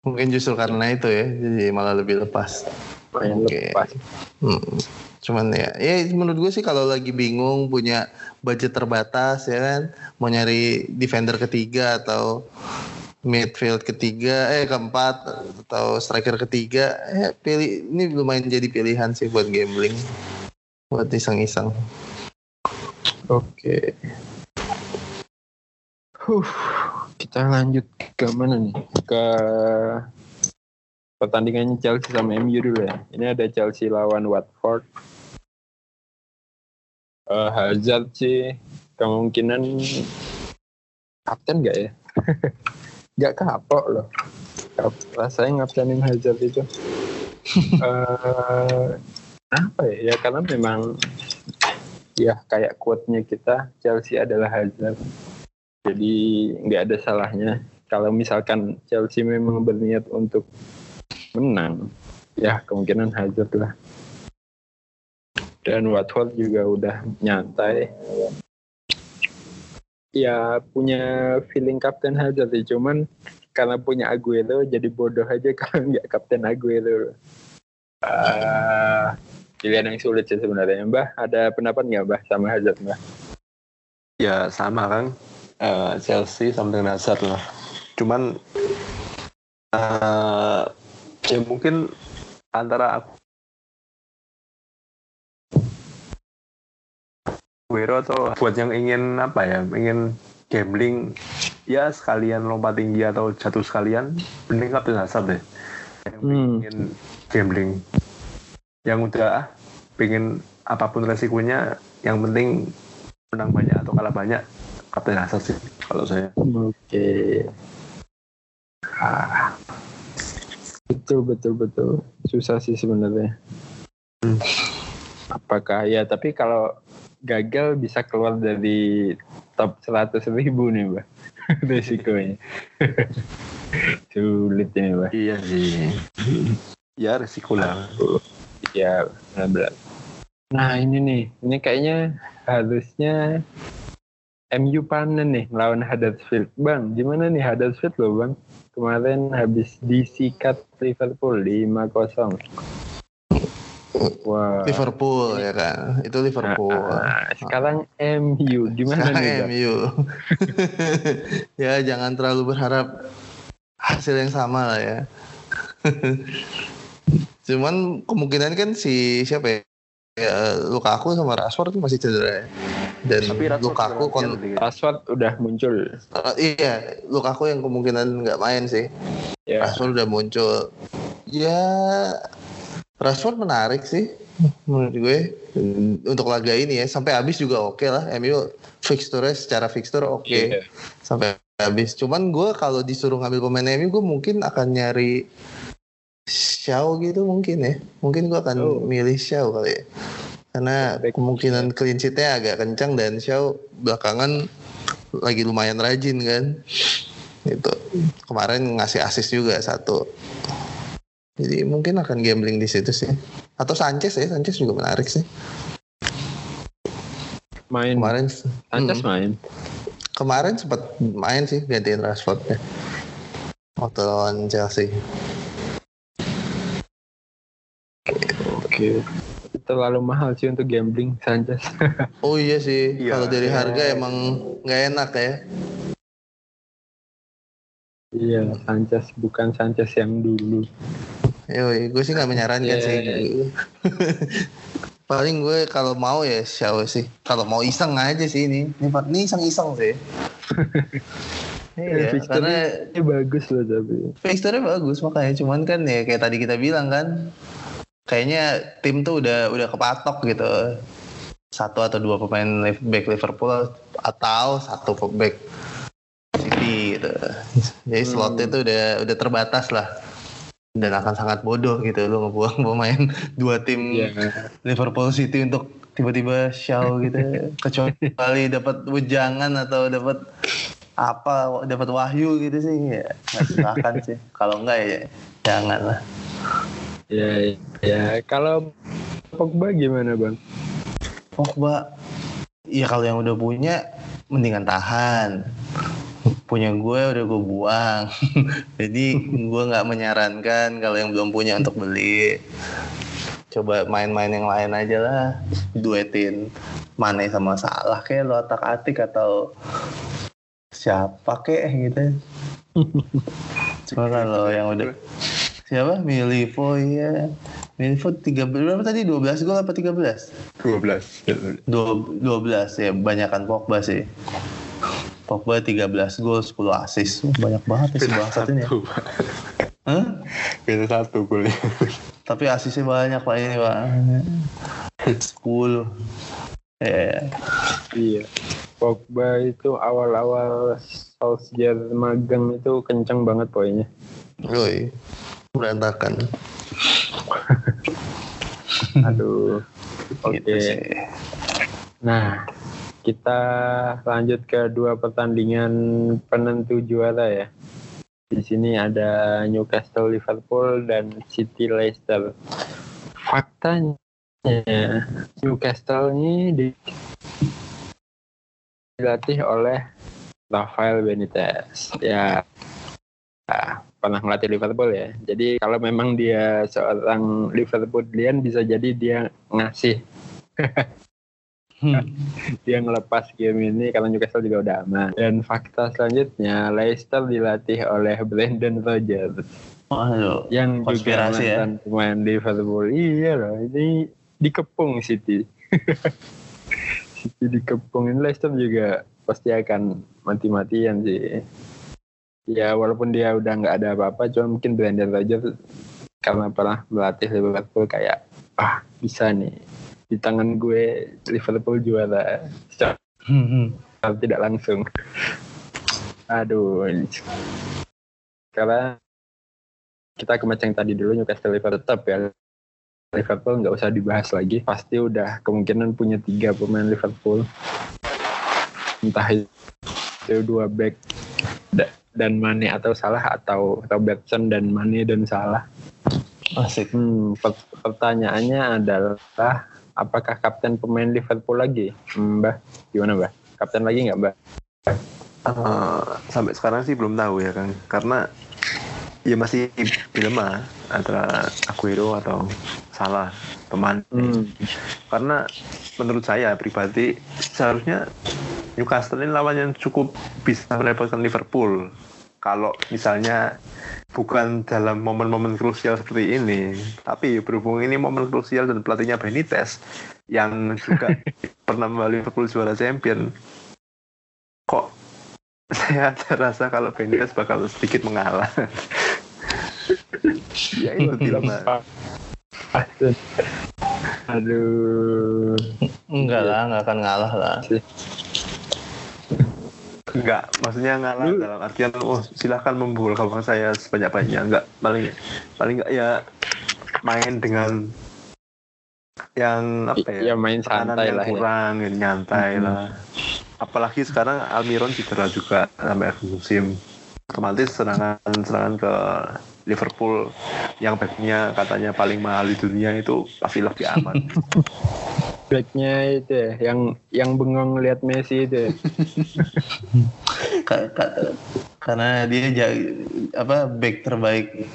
Mungkin justru karena itu ya, jadi malah lebih lepas. Main okay. lepas. Hmm. Cuman ya, ya menurut gue sih kalau lagi bingung punya budget terbatas ya kan, mau nyari defender ketiga atau midfield ketiga eh keempat atau striker ketiga. Eh pilih ini lumayan jadi pilihan sih buat gambling buat iseng-iseng. Oke. Okay. huh kita lanjut ke mana nih? Ke pertandingannya Chelsea sama MU dulu ya. Ini ada Chelsea lawan Watford. Uh, Hazard sih kemungkinan kapten gak ya nggak kapok loh. Rasanya ngabsenin Hazard itu uh, apa ya? Ya karena memang ya kayak quote-nya kita Chelsea adalah Hazard jadi nggak ada salahnya. Kalau misalkan Chelsea memang berniat untuk menang ya kemungkinan Hazard lah. Dan Watford juga udah nyantai ya punya feeling Kapten Hazard sih. Cuman karena punya Aguero jadi bodoh aja kalau nggak Kapten Aguero. Uh, pilihan yang sulit sih sebenarnya. Mbah ada pendapat nggak Mbah sama Hazard Mbah? Ya sama kan uh, Chelsea sama dengan Hazard lah. Cuman uh, ya mungkin antara aku Aguero atau buat yang ingin apa ya ingin gambling ya sekalian lompat tinggi atau jatuh sekalian mending Kapten Hazard deh yang Hmm. pengen gambling yang udah ah, pengen apa pun resikonya yang penting menang banyak atau kalah banyak Kapten Hazard sih kalau saya Oke. Ah. Betul betul betul. Susah sih sebenarnya. Hmm. Apakah ya tapi kalau gagal bisa keluar dari top 100 ribu nih, Mbak. Risikonya. Sulit ini, Mbak. iya sih ya resiko lah Ya, benar-benar. Nah, ini nih. Ini kayaknya harusnya MU panen nih lawan Huddersfield. Bang, gimana nih Huddersfield loh, Bang? Kemarin habis disikat Liverpool 5-0. Wah. Liverpool ya kan. Itu Liverpool. Nah, sekarang MU gimana Sekarang nih? MU. ya jangan terlalu berharap hasil yang sama lah ya. Cuman kemungkinan kan si siapa ya? ya Lukaku sama Rashford tuh masih cedera ya. Dan tapi Rashford Lukaku kon. Rashford udah muncul. Uh, iya, Lukaku yang kemungkinan nggak main sih. Ya. Rashford udah muncul. Ya, Rashford menarik sih menurut gue untuk laga ini ya. Sampai habis juga oke lah. MU fixture secara fixture oke Iya. sampai habis. Cuman gue kalau disuruh ngambil pemain MU gue mungkin akan nyari Shaw gitu mungkin ya. Mungkin gue akan Oh. milih Shaw kali ya. Karena kemungkinan clean sheet-nya agak kencang dan Shaw belakangan lagi lumayan rajin kan. Itu kemarin ngasih assist juga satu. Jadi mungkin akan gambling di situ sih. Atau Sanchez ya, Sanchez juga menarik sih. Main. Kemarin Sanchez Mm. main. kemarin sempat main sih gantiin Rashford ya. Waktu lawan Chelsea. Oke. Terlalu mahal sih untuk gambling Sanchez. Oh iya sih, Iya. kalau dari harga emang nggak enak ya. Iya, Sanchez bukan Sanchez yang dulu. Yoi, gue sih nggak menyarankan Iya. sih. Paling gue kalau mau ya Shaw sih. Kalau mau iseng aja sih ini. Ini, ini iseng-iseng sih. iya, karena Ini bagus loh tapi. fixture bagus makanya. Cuman kan ya kayak tadi kita bilang kan. Kayaknya tim tuh udah udah kepatok gitu. Satu atau dua pemain left back Liverpool atau satu back Gitu. Jadi Hmm. slotnya tuh udah udah terbatas lah. Dan akan sangat bodoh gitu lu ngebuang pemain dua tim Iya. Liverpool City untuk tiba-tiba Shaw gitu. Kecuali dapat wejangan atau dapat apa dapat wahyu gitu sih ya nggak silakan sih kalau enggak ya jangan lah Ya, ya. Kalau Pogba gimana bang? Pogba ya kalau yang udah punya mendingan tahan punya gue udah gue buang. Jadi gue nggak menyarankan kalau yang belum punya untuk beli. Coba main-main yang lain aja lah. Duetin Mane sama Salah kayak lo atak atik atau siapa kek gitu. Cuma kalau yang udah siapa? Milivo ya Milivo 13 berapa tadi? 12 gol apa 13 12 Dua- 12 ya banyakan Pogba sih Pogba 13 gol 10 assist banyak banget ya si bangsat ini ya satu Hah? beda satu golnya tapi asisnya banyak pak ini pak 10 ya Iya. Pogba itu awal-awal Solskjaer magang itu kenceng banget poinnya. Yoi. berantakan Aduh. Oke. gitu sih Nah, kita lanjut ke dua pertandingan penentu juara ya. Di sini ada Newcastle Liverpool dan City Leicester. Faktanya Newcastle ini di- dilatih oleh Rafael Benitez. Ya, ah, pernah melatih Liverpool ya. Jadi kalau memang dia seorang Liverpoolian bisa jadi dia ngasih Hmm. dia ngelepas game ini karena Newcastle juga udah aman. Dan fakta selanjutnya, Leicester dilatih oleh Brendan Rodgers Waduh. yang juga ya? mantan pemain Liverpool. Iya loh, ini dikepung City. City dikepung. Ini Leicester juga pasti akan mati-matian sih. Ya walaupun dia udah nggak ada apa-apa, cuma mungkin Brandon Rodgers karena pernah melatih Liverpool kayak ah bisa nih di tangan gue Liverpool juara secara tidak langsung. Aduh. Karena kita ke match yang tadi dulu Newcastle Liverpool tetap ya Liverpool nggak usah dibahas lagi pasti udah kemungkinan punya tiga pemain Liverpool entah itu dua back dan Mane atau Salah atau Robertson dan Mane dan Salah Asik. Hmm, pertanyaannya adalah apakah kapten pemain Liverpool lagi, hmm, Mbak? Gimana, Mbak? Kapten lagi nggak, Mbak? Uh, sampai sekarang sih belum tahu ya, Kang. Karena ya masih dilema antara Aguero atau Salah teman. Hmm. Karena menurut saya pribadi seharusnya Newcastle ini lawan yang cukup bisa merepotkan Liverpool. Kalau misalnya bukan dalam momen-momen krusial seperti ini, tapi berhubung ini momen krusial dan pelatihnya Benitez yang juga pernah membawa Liverpool juara champion, kok saya ada rasa kalau Benitez bakal sedikit mengalah. ya itu tidak Aduh. Enggak lah, enggak akan ngalah lah. Enggak, maksudnya ngalah Lu... dalam artian oh silahkan membobol gawang saya sebanyak-banyaknya. Enggak, paling paling enggak ya main dengan yang apa ya? Ya main santai lah kurang, ya. nyantai hmm. lah. Apalagi sekarang Almiron cedera juga sampai akhir musim. Otomatis serangan serangan ke Liverpool yang backnya katanya paling mahal di dunia itu pasti lebih aman. backnya itu ya, yang yang bengong lihat Messi itu. Ya. karena dia apa back terbaik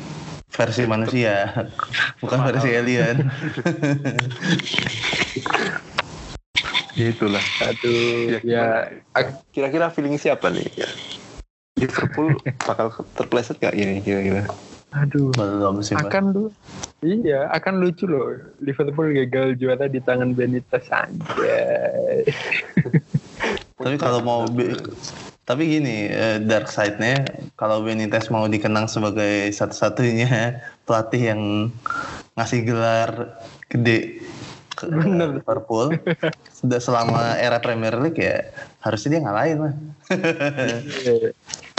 versi manusia, bukan versi alien. Itulah. Aduh, ya. Kira-kira feeling siapa nih? Liverpool bakal terpleset gak ini kira-kira? Aduh, belum sih. Akan lu, iya, akan lucu loh. Liverpool gagal juara di tangan Benitez aja. tapi kalau mau tapi gini eh, dark side-nya kalau Benitez mau dikenang sebagai satu-satunya pelatih yang ngasih gelar gede ke Bener. Liverpool sudah selama era Premier League ya harusnya dia ngalahin lah.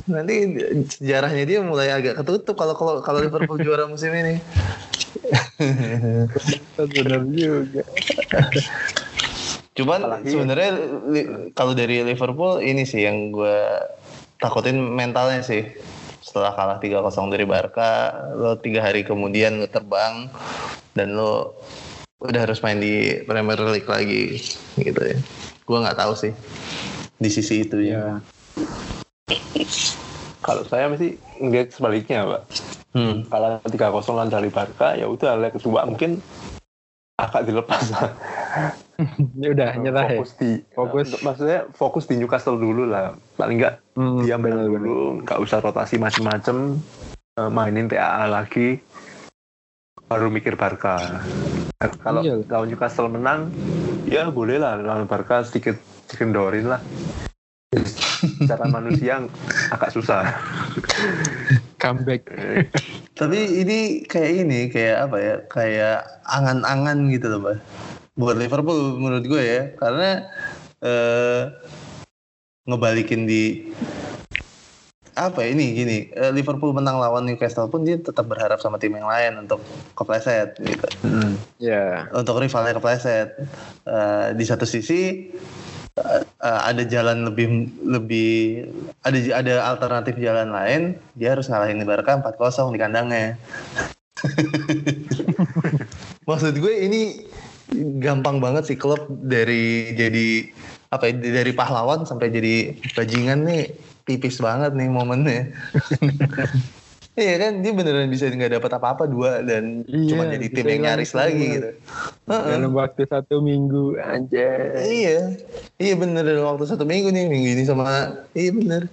Nanti sejarahnya dia mulai agak ketutup kalau kalau kalau Liverpool juara musim ini. Benar juga. Cuman sebenarnya kalau dari Liverpool ini sih yang gue takutin mentalnya sih. Setelah kalah 3-0 dari Barca, lo tiga hari kemudian lo terbang dan lo udah harus main di Premier League lagi gitu ya. Gue nggak tahu sih di sisi itu ya. Kalau saya masih ngeliat sebaliknya, Pak. Hmm. Kalau tiga kosongan dari Barca, ya udah leg kedua mungkin agak dilepas lah. ya udah nyerah fokus ya. Di, fokus uh, maksudnya fokus di Newcastle dulu lah. Paling enggak hmm, diam benar dulu, nggak usah rotasi macem-macem. Uh, mainin TAA lagi baru mikir Barca. Kalau iya. lawan Newcastle menang, ya boleh lah lawan Barca sedikit dikendorin lah secara manusia agak susah comeback tapi ini kayak ini kayak apa ya kayak angan-angan gitu loh mbak buat Liverpool menurut gue ya karena eh, ngebalikin di apa ya, ini gini eh, Liverpool menang lawan Newcastle pun dia tetap berharap sama tim yang lain untuk kepleset gitu. Mm, ya. Yeah. Untuk rivalnya kepleset. Uh, di satu sisi uh, ada jalan lebih lebih ada ada alternatif jalan lain dia harus ngalahin Barca 4-0 di kandangnya. Maksud gue ini gampang banget sih klub dari jadi apa ya, dari pahlawan sampai jadi bajingan nih tipis banget nih momennya Iya kan dia beneran bisa nggak dapat apa-apa dua dan iya, cuma jadi tim yang nyaris lagi gitu. Dalam waktu satu minggu aja. Iya, iya bener dalam waktu satu minggu nih minggu ini sama iya bener.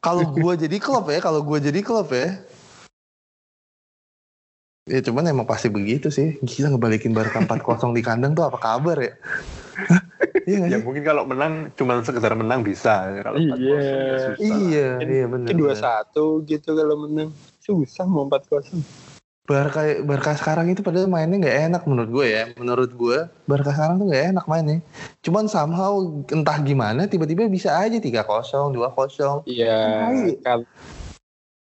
Kalau gua jadi klub ya, kalau gua jadi klub ya, Ya cuman emang pasti begitu sih. Gila ngebalikin Barca 4-0 di kandang tuh apa kabar ya? Iya ya mungkin kalau menang cuma sekedar menang bisa. Kalau Iya. 4-0 ya susah. Iya, iya benar. Dua satu gitu kalau menang susah mau empat kosong. Barca Barca sekarang itu padahal mainnya nggak enak menurut gue ya. Menurut gue Barca sekarang tuh nggak enak mainnya. Cuman somehow entah gimana tiba-tiba bisa aja 3-0, 2-0. Iya, kar-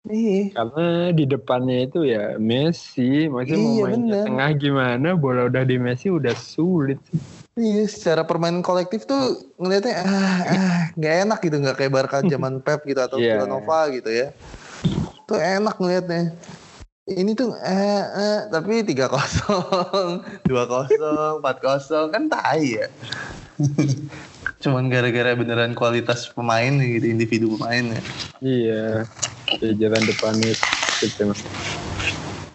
Iya. karena di depannya itu ya Messi, maksudnya mau Iya, main ke bener. tengah gimana, bola udah di Messi udah sulit. sih. Iya, secara permainan kolektif tuh ngelihatnya ah ah enak gitu nggak kayak Barca zaman Pep gitu atau Iya. Villanova gitu ya. Tuh enak ngelihatnya. Ini tuh eh, eh tapi 3-0, 2-0, 4-0 kan tai ya. Cuman gara-gara beneran kualitas pemain gitu, individu pemain ya. Iya, jajaran depannya gitu.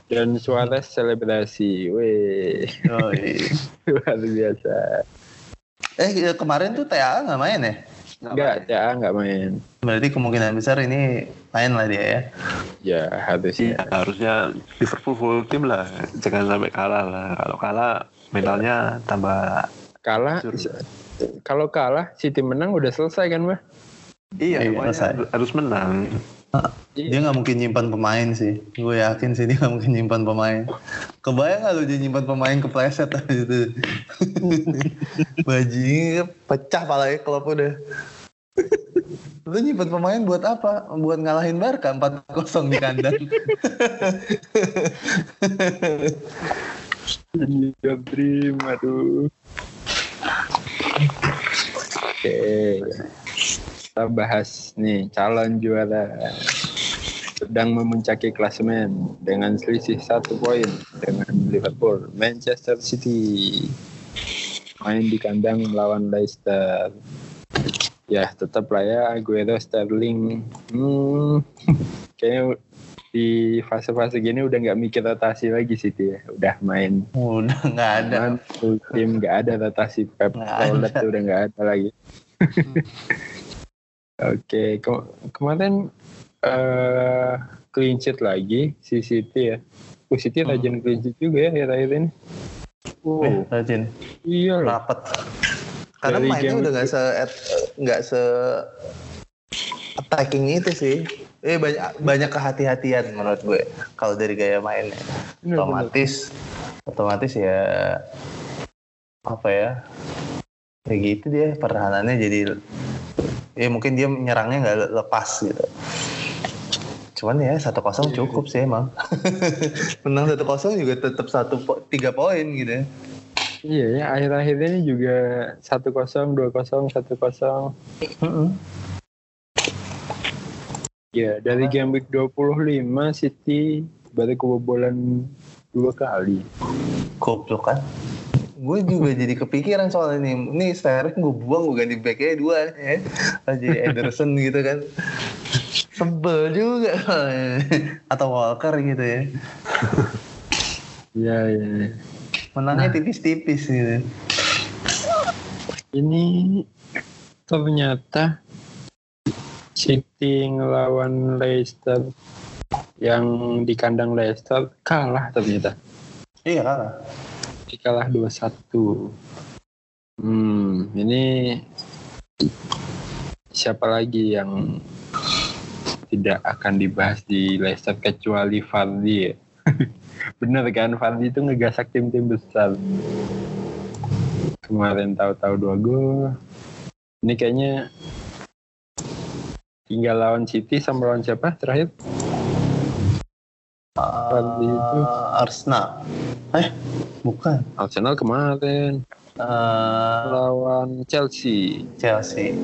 Dan Suarez selebrasi, weh Oh, iya. luar biasa. Eh ya, kemarin tuh TA nggak main ya? Enggak, ya nggak main. Berarti kemungkinan besar ini main lah dia ya. Ya harusnya. Iya, harusnya Liverpool full tim lah, jangan sampai kalah lah. Kalau kalah mentalnya tambah Kalah, kalau kalah City menang udah selesai kan, Mbak? iya, Iya, selesai. harus- harus menang. Dia nggak mungkin nyimpan pemain sih. Gue yakin sih dia nggak mungkin nyimpan pemain. Kebayang nggak lu dia nyimpan pemain kepleset gitu. Bajingan pecah palanya klub udah. Lu nyimpan pemain buat apa? Buat ngalahin Barca 4-0 di kandang. Iya, Dream, aduh. Oke, kita bahas nih calon juara sedang memuncaki klasemen dengan selisih satu poin dengan Liverpool, Manchester City main di kandang melawan Leicester. Ya tetap lah ya Aguero Sterling. Hmm, kayaknya di fase-fase gini udah nggak mikir rotasi lagi City ya. Udah main Udah nggak ada. Full tim nggak ada rotasi Pep Guardiola udah nggak ada lagi. Oke, ke- kemarin eh clean sheet lagi si City ya. Oh, City Hmm. rajin clean sheet juga ya akhir-akhir ini. Oh, Eh, rajin. iya loh. Rapat. Karena Dari mainnya udah nggak se nggak se attacking itu sih. Eh banyak banyak kehati-hatian menurut gue kalau dari gaya mainnya. Bener, otomatis otomatis ya apa ya ya gitu dia pertahanannya jadi ya mungkin dia menyerangnya nggak le- lepas gitu cuman ya satu kosong Iya. cukup sih emang menang satu kosong juga tetap satu tiga poin gitu ya Iya ya, akhir-akhir ini juga satu kosong, dua kosong, satu kosong. Ya, dari game week 25 City baru kebobolan dua kali. goblok kan gue juga jadi kepikiran soal ini. Ini Sterling gue buang gue ganti backnya dua. Ya aja Ederson gitu kan. Sebel juga. Atau Walker gitu ya. Iya, iya. iya. menangnya tipis-tipis gitu. Ini ternyata City ngelawan Leicester yang di kandang Leicester kalah ternyata. iya kalah Kalah 2-1. Hmm, ini siapa lagi yang tidak akan dibahas di Leicester kecuali Vardy ya? Bener kan, Vardy itu ngegasak tim-tim besar. Kemarin tahu-tahu dua gol. Ini kayaknya tinggal lawan City sama lawan siapa terakhir? Vardy itu. Arsenal eh bukan Arsenal kemarin Eh, lawan Chelsea. Chelsea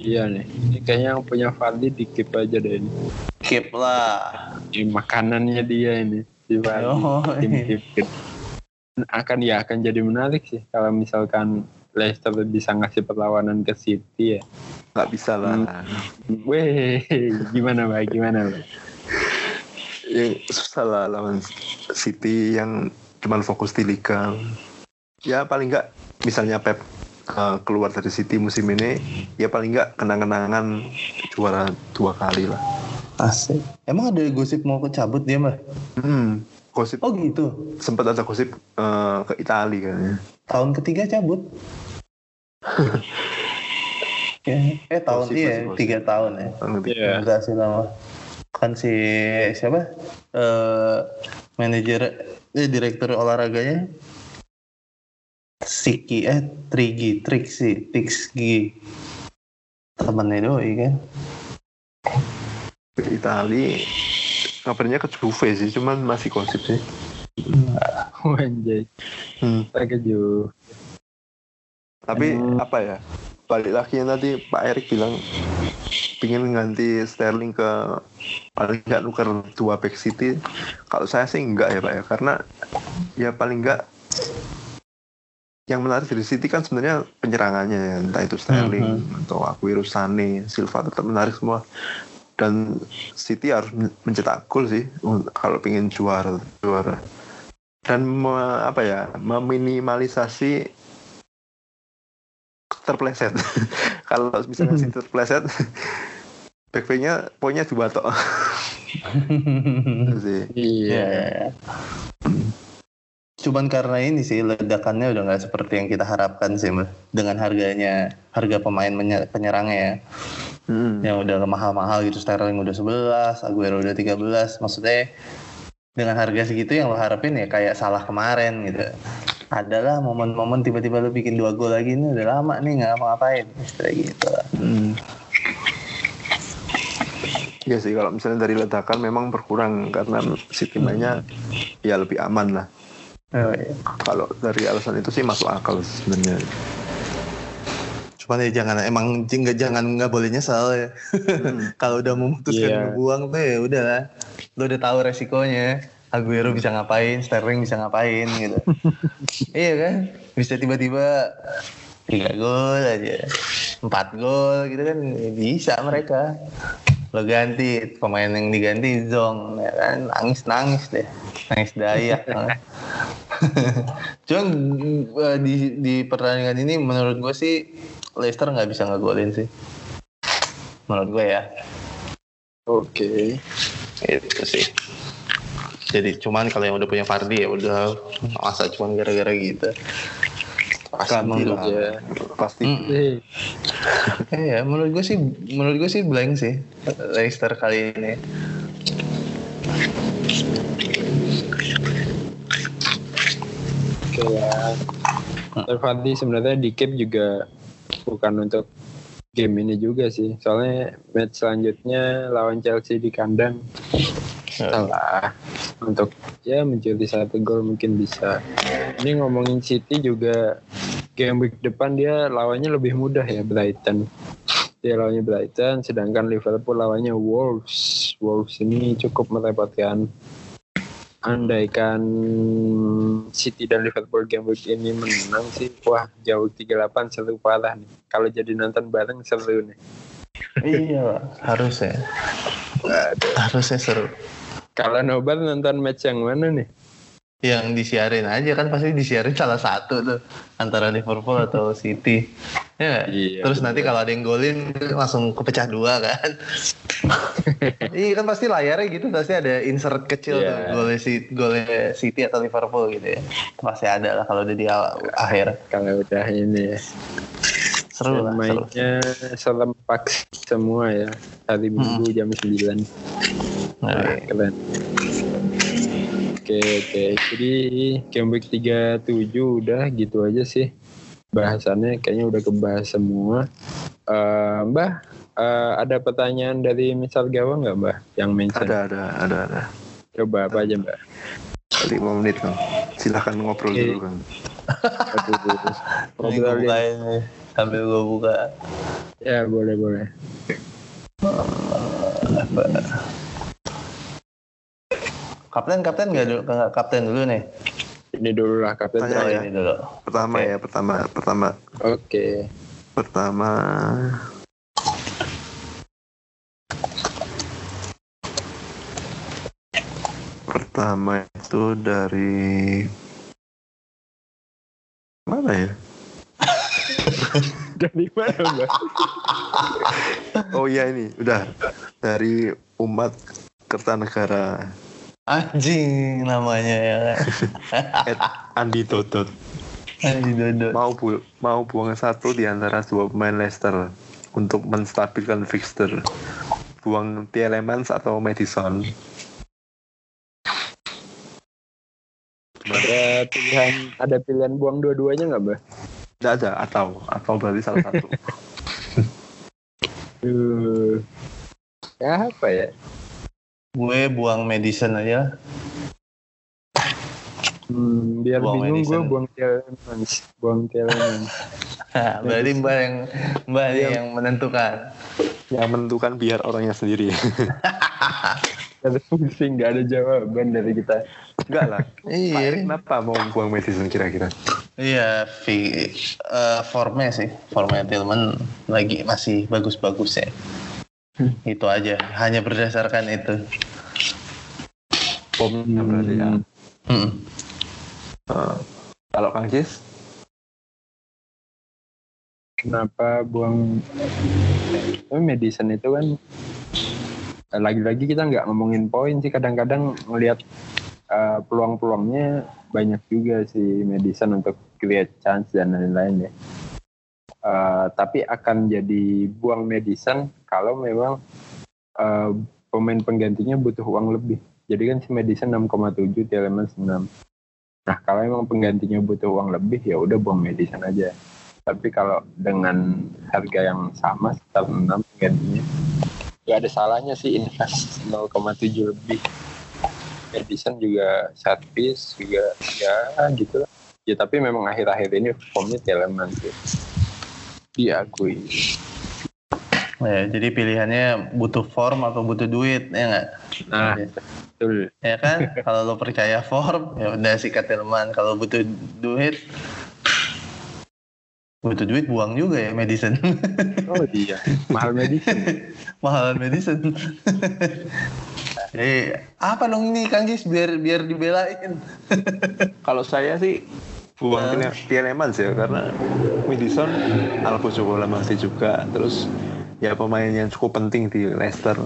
Iya nih, ini kayaknya yang punya Vardy dikip aja deh ini. keep lah Ini makanannya dia ini, si. Oh, Tim tim akan ya akan jadi menarik sih kalau misalkan Leicester bisa ngasih perlawanan ke City ya. Nggak bisa lah. Weh, gimana Mbak? Gimana Mbak? Ya, susah lah lawan City yang cuman fokus di Liga. Ya paling nggak misalnya Pep uh, keluar dari City musim ini, ya paling nggak kenang-kenangan juara dua kali lah. asik. Emang ada gosip mau kecabut dia mah Hmm, gosip. Oh gitu? Sempat ada gosip uh, ke Italia kayaknya. tahun ketiga cabut? Eh tahun Gosip, iya gosip, tiga tahun ya. Iya. enggak sih lama kan si siapa? Eh manajer eh direktur olahraganya Siki eh Trigi Trixi Tixgi temennya doi kan Ke Itali kabarnya ke Juve sih, cuman masih gosip sih. Anjay. Hmm. Terkejut. Tapi Hmm. apa ya? Balik lagi yang tadi Pak Erik bilang pingin ganti Sterling ke paling nggak nuker dua back City. Kalau saya sih enggak ya Pak ya, karena ya paling enggak yang menarik dari City kan sebenarnya penyerangannya ya, entah itu Sterling atau Aguero, Sane, Silva tetap menarik semua. Dan City harus men- mencetak gol sih kalau pengen juara juara. Dan me- apa ya meminimalisasi terpleset. kalau misalnya City terpleset, back nya poinnya dua tok Itu sih. Iya. Ya. Cuman karena ini sih ledakannya udah nggak seperti yang kita harapkan sih, Mas. Dengan harganya, harga pemain penyerangnya ya. Hmm. Yang udah mahal-mahal gitu, Sterling udah 11, Aguero udah 13. Maksudnya dengan harga segitu yang lo harapin ya kayak salah kemarin gitu. Adalah momen-momen tiba-tiba lo bikin dua gol lagi ini udah lama nih nggak ngapa-ngapain. Kayak gitu lah. Hmm. Iya sih kalau misalnya dari ledakan memang berkurang karena City mainnya ya lebih aman lah. Oh, iya. Kalau dari alasan itu sih masuk akal sebenarnya. Cuman ya jangan emang nggak jangan nggak boleh nyesal ya. Kalau udah memutuskan Iya. ngebuang tuh ya udah lo udah tahu resikonya. Aguero bisa ngapain Sterling bisa ngapain gitu. Iya kan? Bisa tiba-tiba tiga gol aja empat gol gitu kan. Bisa mereka. Lo ganti pemain yang diganti Zong ya kan? Nangis nangis deh. Nangis dayak cuman eh, di di pertandingan ini menurut gue sih Leicester nggak bisa ngegolin sih. Menurut gue ya. Oke. Itu sih. Jadi cuman kalau yang udah punya Fardi ya udah masa cuman gara-gara gitu. Pasti Emang lah. Iya. Pasti. Mm. Eh, ya menurut gue sih menurut gue sih blank sih Leicester kali ini Oke ya. Terfati sebenarnya di cap juga bukan untuk game ini juga sih. Soalnya match selanjutnya lawan Chelsea di kandang salah untuk ya mencuri satu gol mungkin bisa. Ini ngomongin City juga game week depan dia lawannya lebih mudah ya Brighton. Dia lawannya Brighton, sedangkan Liverpool lawannya Wolves. Wolves ini cukup merepotkan. Andaikan City dan Liverpool game week ini menang sih, wah jauh 38 seru parah nih. Kalau jadi nonton bareng seru nih. iya harus ya Harusnya seru. Kalau nobar nonton match yang mana nih? Yang disiarin aja kan pasti disiarin salah satu tuh antara Liverpool atau City ya? Iya, terus nanti kalau ada yang golin langsung kepecah dua kan iya kan pasti layarnya gitu pasti ada insert kecil Iya. tuh golnya City, golnya City atau Liverpool gitu ya pasti ada lah kalau udah di akhir Kalau udah ini ya. seru lah seru. mainnya selempak semua ya. Hari Minggu jam 9. Nah, Wah, keren. Oke, oke. Jadi game week 37 udah gitu aja sih. Bahasannya kayaknya udah kebahas semua. Eh, mbah, eh, ada pertanyaan dari misal gawang nggak Mbah yang mention? Ada ada ada ada. Coba apa aja Mbak? Lima menit kan. Silahkan ngobrol Oke. dulu kan. Aduh, ini gue ngobrolin. bukain nih sambil gue buka Ya boleh boleh. Kapten kapten nggak dulu nggak kapten dulu nih Ini dulu lah kapten. Tanya ya. ini dulu Pertama Oke. ya, pertama pertama Oke. pertama pertama itu dari mana ya? Dari mana Mbak? Oh iya ini udah dari umat Kertanegara anjing namanya ya kan Andi Dodot. Anjing dodo. mau bu mau buang satu di antara dua pemain Leicester untuk menstabilkan fixture. Buang Tielemans atau Madison. Ada pilihan ada pilihan buang dua-duanya nggak, Bah? Tidak ada atau atau berarti salah satu. Uh, ya apa ya? Gue buang Madison aja. Hmm, biar Buang bingung gue Madison. buang Tielemans, buang Tielemans. Berarti Mbak yang Mbak Iya. yang menentukan. yang menentukan biar orangnya sendiri. Ada pusing, nggak ada jawaban dari kita. Enggak lah. Pak Iya. kenapa mau buang Madison kira-kira? Iya, fi, eh, formnya sih, formnya Tillman lagi masih bagus-bagus ya. Itu aja, hanya berdasarkan itu. Pomnya berarti ya. Hmm. Eh, kalau Kang Cis, Kenapa buang Tapi Madison itu kan eh, lagi-lagi kita nggak ngomongin poin sih kadang-kadang ngelihat eh, peluang-peluangnya banyak juga si Madison untuk create chance dan lain-lain ya. Eh, tapi akan jadi buang Madison kalau memang eh, pemain penggantinya butuh uang lebih. Jadi kan si Madison 6,7, Tielemans 6. Nah kalau emang penggantinya butuh uang lebih ya udah buang Madison aja. Tapi kalau dengan harga yang sama sekitar 6 penggantinya nggak ada salahnya sih invest 0,7 lebih. Madison juga set juga ya gitu lah. Ya tapi memang akhir-akhir ini formnya Tielemans sih. Diakui. Ya, jadi pilihannya butuh form atau butuh duit, ya nggak? Nah, betul. Ya kan, kalau lo percaya form, ya udah sikat Tillman. Kalau butuh duit, butuh duit buang juga ya Madison. Oh iya, mahal Madison. Mahalan Madison. Eh, apa dong ini Kang Jis biar biar dibelain. kalau saya sih buang Nah. Tile- Tielemans ya karena Madison Alpo Jokola masih juga terus ya pemain yang cukup penting di Leicester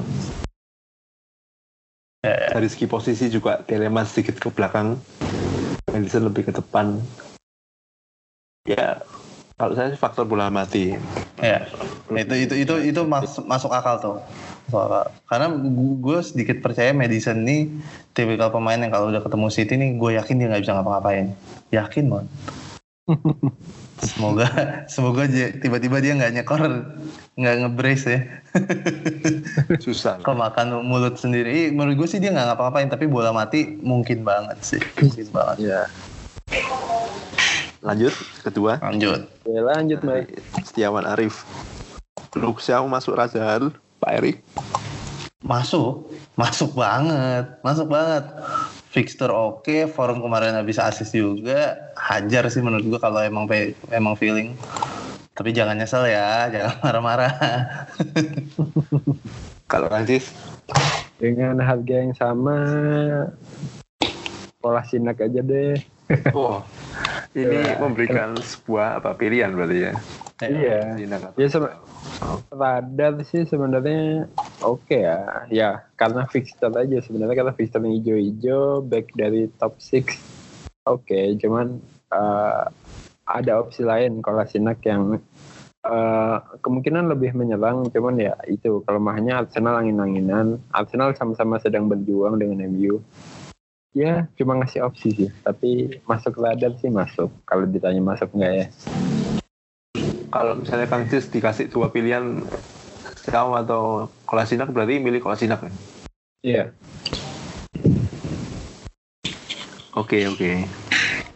dari segi posisi juga Tielemans sedikit ke belakang Madison lebih ke depan ya kalau saya sih faktor bola mati ya. itu itu itu itu mas- masuk akal tuh. Masuk akal. Karena gue sedikit percaya Madison nih tipikal pemain yang kalau udah ketemu City nih gue yakin dia nggak bisa ngapa-ngapain. Yakin banget. semoga semoga dia- tiba-tiba dia nggak nyekor nggak ngebrace ya. Susah. Kemakan mulut sendiri? Ih, menurut gue sih dia nggak ngapa-ngapain tapi bola mati mungkin banget sih mungkin banget. Ya, lanjut kedua. Lanjut. Ya lanjut Mike. Setiawan Arif. Luxiao masuk radar Pak Erik? Masuk masuk banget masuk banget fixture oke forum kemarin habis assist juga. Hajar sih menurut gua kalau emang emang feeling. Tapi jangan nyesel ya jangan marah-marah. Kalau Rancis Dengan harga yang sama, pola sinak aja deh. oh ini memberikan sebuah apa pilihan berarti ya? Iya. Sinak atau- Ya sama radar sih sebenarnya oke ya. Ya karena fixture aja sebenarnya karena fixture yang hijau-hijau back dari top 6 oke. Cuman eh, ada opsi lain kalau Sinak yang eh, kemungkinan lebih menyerang. Cuman ya itu kelemahannya Arsenal angin-anginan. Arsenal sama-sama sedang berjuang dengan MU. Ya cuma ngasih opsi sih. Tapi masuk radar sih masuk. Kalau ditanya masuk nggak ya? Kalau misalnya Kang Cis dikasih dua pilihan Xiao atau Kolasinak berarti milih Kolasinak ya? Iya. Oke oke.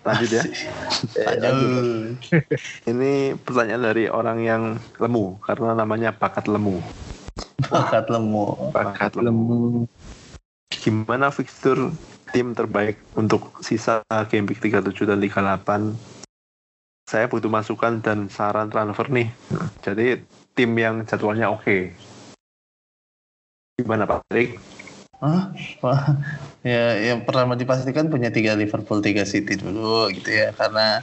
Lanjut ya. lanjut Ini pertanyaan dari orang yang lemu karena namanya bakat lemu. bakat lemu Bakat lemu. Gimana fixture tim terbaik untuk sisa game week 37 dan 38? Saya butuh masukan dan saran transfer nih. Jadi tim yang jadwalnya oke. Gimana Pak Trik? Hah? Ya yang pertama dipastikan punya tiga Liverpool tiga City dulu gitu ya karena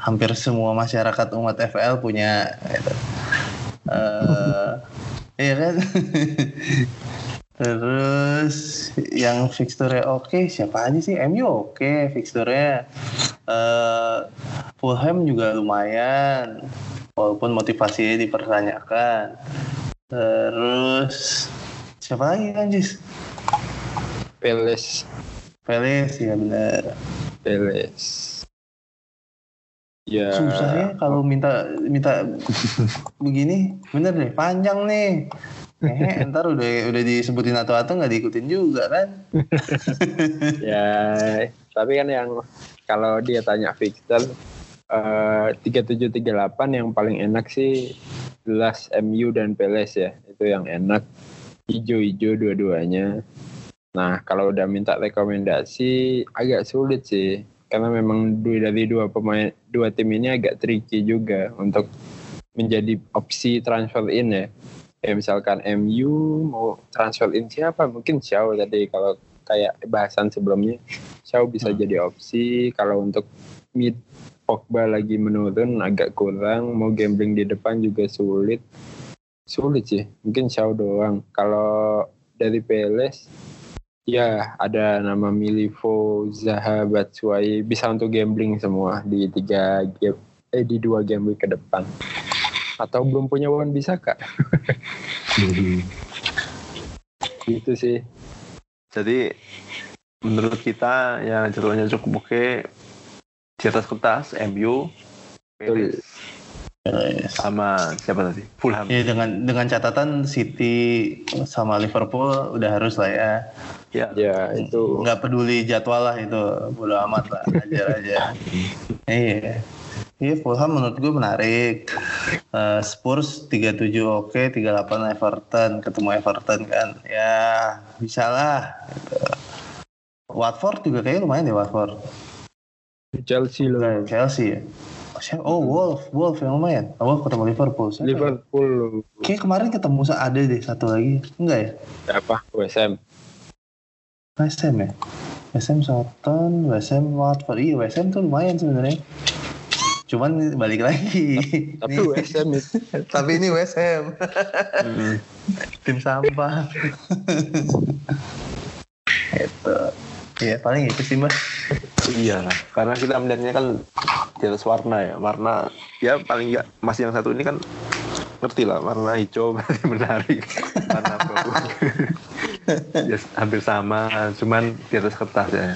hampir semua masyarakat umat FL punya gitu. Eh, iya kan terus yang fixture oke siapa aja sih? MU oke fixture eh Fulham juga lumayan walaupun motivasinya dipertanyakan. Terus siapa lagi kan Jis Peles. Peles ya benar Peles. Ya. Susah ya kalau minta minta begini. Bener deh panjang nih eh ntar udah udah disebutin atau-atau nggak diikutin juga kan? Ya tapi kan yang kalau dia tanya fixture tiga tujuh tiga delapan yang paling enak sih jelas MU dan Peles ya. Itu yang enak. Hijau-hijau dua-duanya. Nah kalau udah minta rekomendasi agak sulit sih. Karena memang dari dua pemain dua tim ini agak tricky juga untuk menjadi opsi transfer in ya kayak misalkan MU mau transfer in siapa? Mungkin Xiao tadi. Kalau kayak bahasan sebelumnya Xiao bisa hmm. jadi opsi. Kalau untuk mid Pogba lagi menurun agak kurang. Mau gambling di depan juga sulit. Sulit sih. Mungkin Xiao doang. Kalau dari Peles Ya, ada nama Milivo, Zaha, Batshuayi. Bisa untuk gambling semua di tiga game eh di dua game week ke depan. Atau belum punya Wan bisa kak? gitu sih. Jadi menurut kita yang jadwalnya cukup oke di atas kertas MU, Peles, sama siapa tadi? Fulham. Ya dengan dengan catatan City sama Liverpool udah harus lah ya. Ya, ya itu nggak peduli jadwal lah itu bodo amat lah ajar aja. iya. Iya Fulham menurut gue menarik. Uh, Spurs 37 oke, okay, 38 Everton ketemu Everton kan. Ya bisa lah. Gitu. Watford juga kayaknya lumayan deh Watford. Chelsea loh. Chelsea ya. Oh Wolf, Wolf yang lumayan. Oh, Wolf ketemu Liverpool. Siapa Liverpool. Kayak kemarin ketemu ada deh satu lagi. Enggak ya? Siapa? WSM. WSM ya? WSM Soton, WSM Watford. Iya WSM tuh lumayan sebenarnya. Cuman balik lagi. Tapi WSM itu. Tapi ini WSM. Hmm. Tim sampah. itu. Iya paling itu sih mas. Iya lah, karena kita melihatnya kan di atas warna ya, warna ya paling nggak masih yang satu ini kan ngerti lah warna hijau berarti menarik warna bagus ya hampir sama cuman di atas kertas ya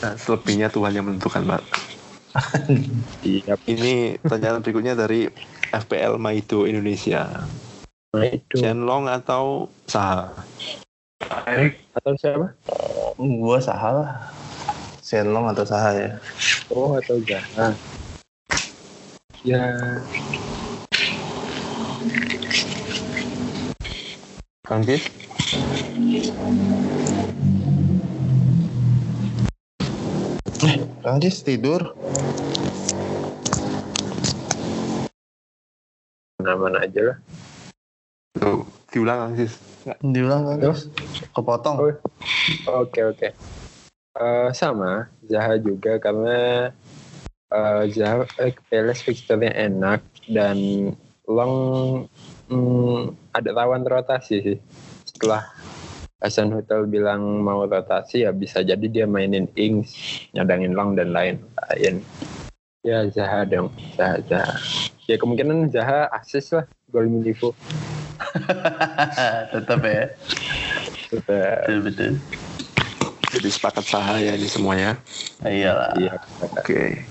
nah, selebihnya Tuhan yang menentukan pak iya ini pertanyaan berikutnya dari FPL Maido Indonesia. Maido. Long atau Saha? Erik atau siapa? Gua Saha lah. Senlong atau Saha ya? Oh atau Zaha ya. Kang Kis Kang tidur. Mana-mana aja lah. Tuh, diulang Kang Kis diulang Kang Kis kepotong. Oke oh, oke okay, okay. uh, sama. Zaha juga karena uh, Zaha eh, Peles fixturenya enak dan Long hmm, ada lawan rotasi sih setelah Hasan Hotel bilang mau rotasi ya bisa jadi dia mainin Ings, nyadangin Long dan lain-lain. Ya Zaha dong, Zaha, Zaha. Ya kemungkinan Zaha asis lah gol Milivo. Tetap ya. Tetap. Betul, betul. Jadi sepakat Zaha ya ini semuanya. Iyalah. Iya. Oke.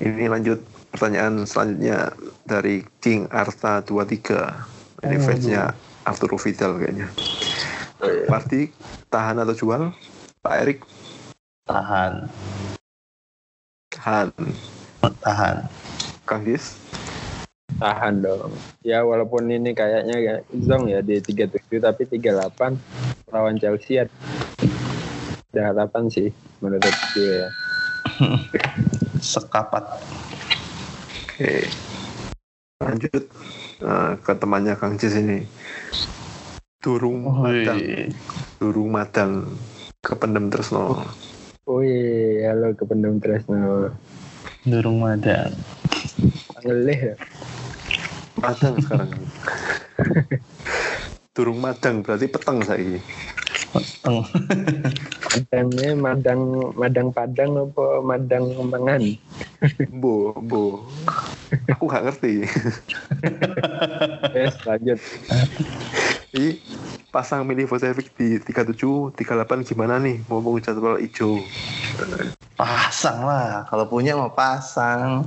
Ini lanjut pertanyaan selanjutnya dari King Arta 23. Ini oh, fansnya Arturo Vidal kayaknya. Parti tahan atau jual? Pak Erik? Tahan. Tahan. Tahan. Kang Gis? Tahan dong. Ya walaupun ini kayaknya ya, zong ya di 37 tapi 38 lawan Chelsea ada harapan sih menurut gue ya. Sekapat. Oke. Lanjut uh, ke temannya Kang Cis ini. Durung oh, madang. Durung madang kependem Tresno. Oh iya, halo kependem Tresno. Durung madang. Ngelih ya. Madang sekarang. Durung madang berarti peteng saya ini. Madangnya madang madang padang apa madang mangan? Bo, bo. Aku gak ngerti. Yes, lanjut. Jadi pasang mini Voltaic di 37, 38 gimana nih? Ngomong jadwal hijau. Pasang lah. Kalau punya mau pasang.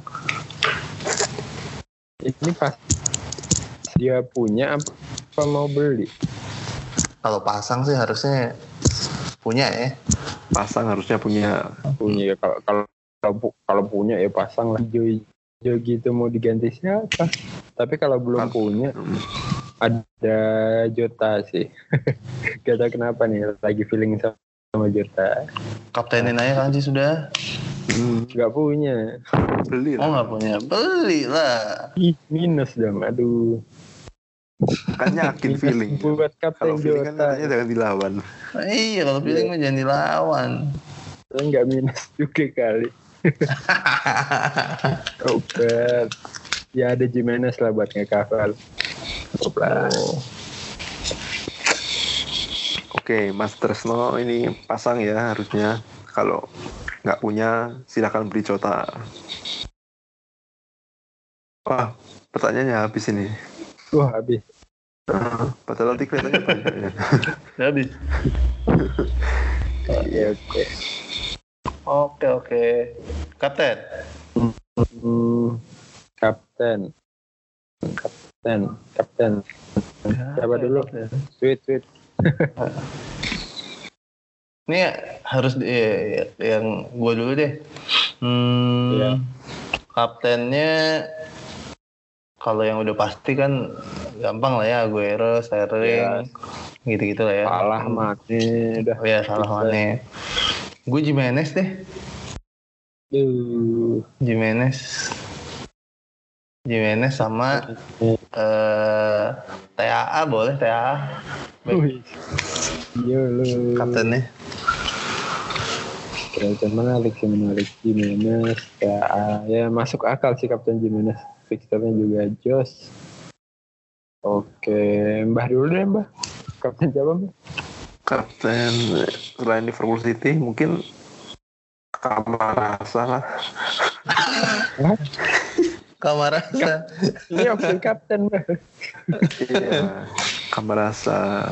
Ini pas dia punya apa, apa mau beli? Kalau pasang sih harusnya punya ya. Pasang harusnya punya. Punya ya kalau kalau kalau pu- kalau punya ya pasang lah hijau hijau gitu mau diganti siapa? Tapi kalau belum Kan- punya ada Jota sih. Gak tau kenapa nih lagi feeling sama, Jota. Kaptenin aja kan sih sudah. Hmm, Gak punya. beli Oh lah. nggak punya. Beli lah. Ih, minus dong. Aduh. Kan yakin feeling. Buat Kalau kapten feeling kan Jota. katanya jangan dilawan. Nah, iya kalau feeling mah jangan dilawan. Nggak minus juga kali. Oke. Ya ada Jimenez lah buat. Cukup lah. Oke, Mas Tresno ini pasang ya harusnya. Kalau nggak punya, silakan beli Jota. Wah, pertanyaannya habis ini. Wah habis. Ah, Padahal nanti kelihatannya banyak ya. Habis. Iya oke. Oke oke. Kapten. Hmm, kapten. Kapten. Kapten. Siapa dulu? Tweet tweet. Ini harus di, yang gua dulu deh. Hmm, Iya. Kaptennya kalau yang udah pasti kan gampang lah ya Aguero, Sterling, gitu-gitu lah ya. Salah mati udah. Oh ya salah mana? Gue Jimenez deh. Duh. Jimenez. Jimenez sama eh TAA boleh TAA. Iya lu. Kaptennya. Kelihatan menarik sih menarik Jimenez. Ya, ah, ya masuk akal sih Kapten Jimenez. Fixturnya juga jos. Oke, Mbah dulu deh Mbah. Kapten siapa Mbah? Kapten selain Liverpool City mungkin Kamarasa lah. Kamarasa. Ini opsi kapten Mbah. Iya, Kamarasa.